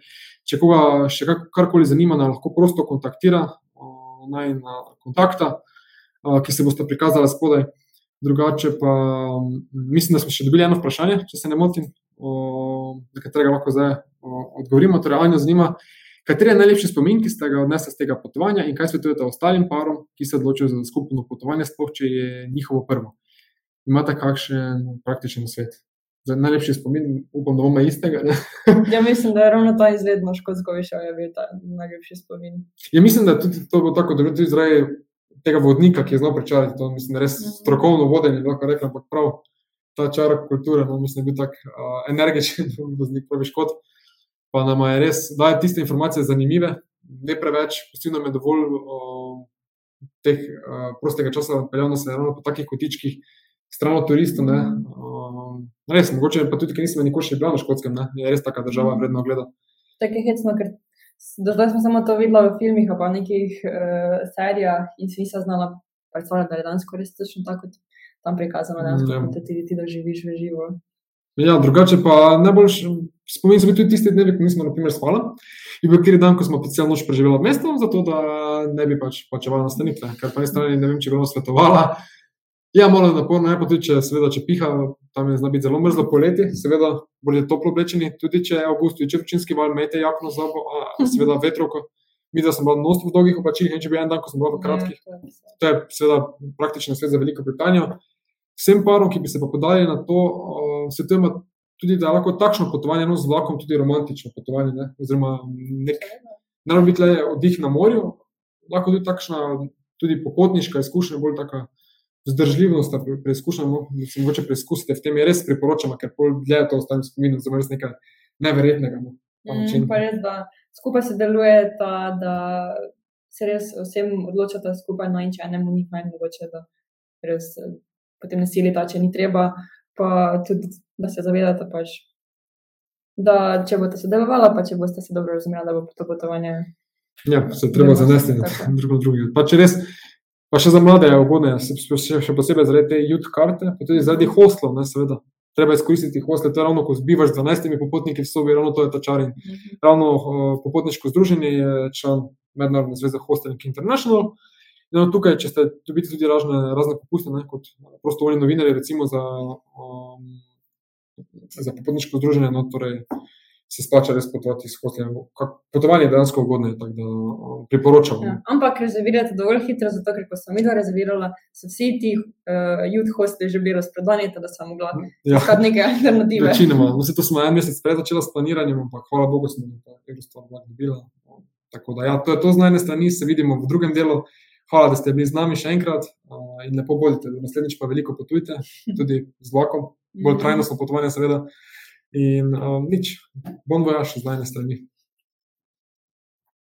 Če koga še kak, karkoli zanima, lahko prosto kontaktira uh, naj na kontakta, uh, ki se boste prikazali spodaj. Drugače pa mislim, da smo še dobili eno vprašanje, če se ne motim, uh, na katerega lahko zdaj uh, odgovorimo. Torej, Anja zanima, Kateri je najlepši spomin, ki ste ga odnesli z tega potovanja, in kaj svetujete ostalim parom, ki se odločijo za skupno potovanje, sploh če je njihovo prvo? Imate kakšen praktičen svet? Za najlepši spomin, upam, da bomo istega. Ja, mislim, da je ravno ta izvedno škotsko višavje bil ta najlepši spomin. Ja, mislim, da tudi to bo tako, da tudi zaradi tega vodnika, ki je znal prečarati, to mislim, da res Mhm. strokovno vodenje, lahko rečem, ampak prav ta čar kulture, no, mislim, da je bil tak uh, energičen voznik, pravi škot. Pa nam je res, da je tiste informacije zanimive, ne preveč, pusti nam je dovolj uh, teh uh, prostega časa, peljano se ravno po takih kotičkih, stran od turistov. Uh, res, mogoče pa tudi, ker nisem nikoli še bil na škotskem, ne, je res taka država Mhm. vredno gleda. Tako je hecno, ker do zdaj smo samo to videli v filmih, pa nekih uh, serijah in si nisem znala predstavljati, da je danes res točno tako kot tam prikazano, da Ja. ja. ti, ti doživiš v živo. Ja, drugače pa najbolj so bili tudi tisti dnevi, ko nismo, na primer, spali. In bil kjer dan, ko smo celo noč preživeli v mestu, zato da ne bi pač plačevali nastanitve. Ker na eni strani ne vem, če bi vam svetovala. Ja, malo je naporno, je pa tudi, če seveda, če piha, tam je zna biti zelo mrzlo poleti, seveda, bolje toplo oblečeni, tudi če je avgust, če je vročinski val, imejte jakno za a seveda vetrovko. Mi, da sem bil noč v dolgih oblačilih, in če bi en dan, ko sem bil v kratkih, Ja, to je vse. To je seveda praktičen svet za Veliko Britanijo. Vsem parom, ki bi se pa podali na to, uh, svetujemo tudi, da lahko takšno potovanje no, z vlakom tudi romantično potovanje. Ne? Oziroma, nek, ne rabi biti le oddih na morju, lahko tudi takšna, tudi popotniška izkušnja, bolj taka vzdržljivost, da pre- preizkušamo, da se mogoče preizkusite v tem, je res priporočamo, ker pol dlje to ostane spomin, oziroma res nekaj neverjetnega. No? ta. Mm, pa res, da skupaj se deluje, ta, da se res vsem odločata skupaj, no in če enemu ni fajn, mogoče da res eh, potem ne silita, če ni treba, pa tudi, da se zavedate pač. Da, če boste sodelovali, pa če boste se dobro razumeli, da bo to potovanje. Ja, se treba zanesti na drugo drugega. Pa če res, pa še za mlade je ugodno, še, posebej zaradi te youth karte, pa tudi zaradi hostlov, ne, seveda. treba izkoristiti hostel. To je ravno, ko zbivaš z 12 popotniki v sobi, ravno to je ta čar. In Mhm. ravno uh, popotniško združenje je član Mednarodne zveze Hosteling International. No, tukaj, če ste dobili tudi razne, razne popuste, ne, kot prostovoljni novinarji, recimo za, um, za popotniško združenje, no, torej se splača res potovati s hosteljem. Kak- Potovanje je dejansko ugodno, tako da um, priporočam. Ja, ampak rezervirate dovolj hitro, zato ker sem mi dva rezervirala, so vsi ti uh, youth hosteli že bili razprodani, tako da sem mogla Ja. iskati neke alternative. Večinoma. No, se to smo en mesec prej začela s planiranjem, ampak hvala Bogu smo ta Eurostar vlak dobila. Tako da, ja, to je to z najne strani, se vidimo v drugem delu. Hvala, da ste bili z nami še enkrat uh, in lepo bodite. Naslednjič pa veliko potujte, tudi z vlakom, bolj trajnostno potovanje, seveda. In um, nič, bom vojaš z najne strani.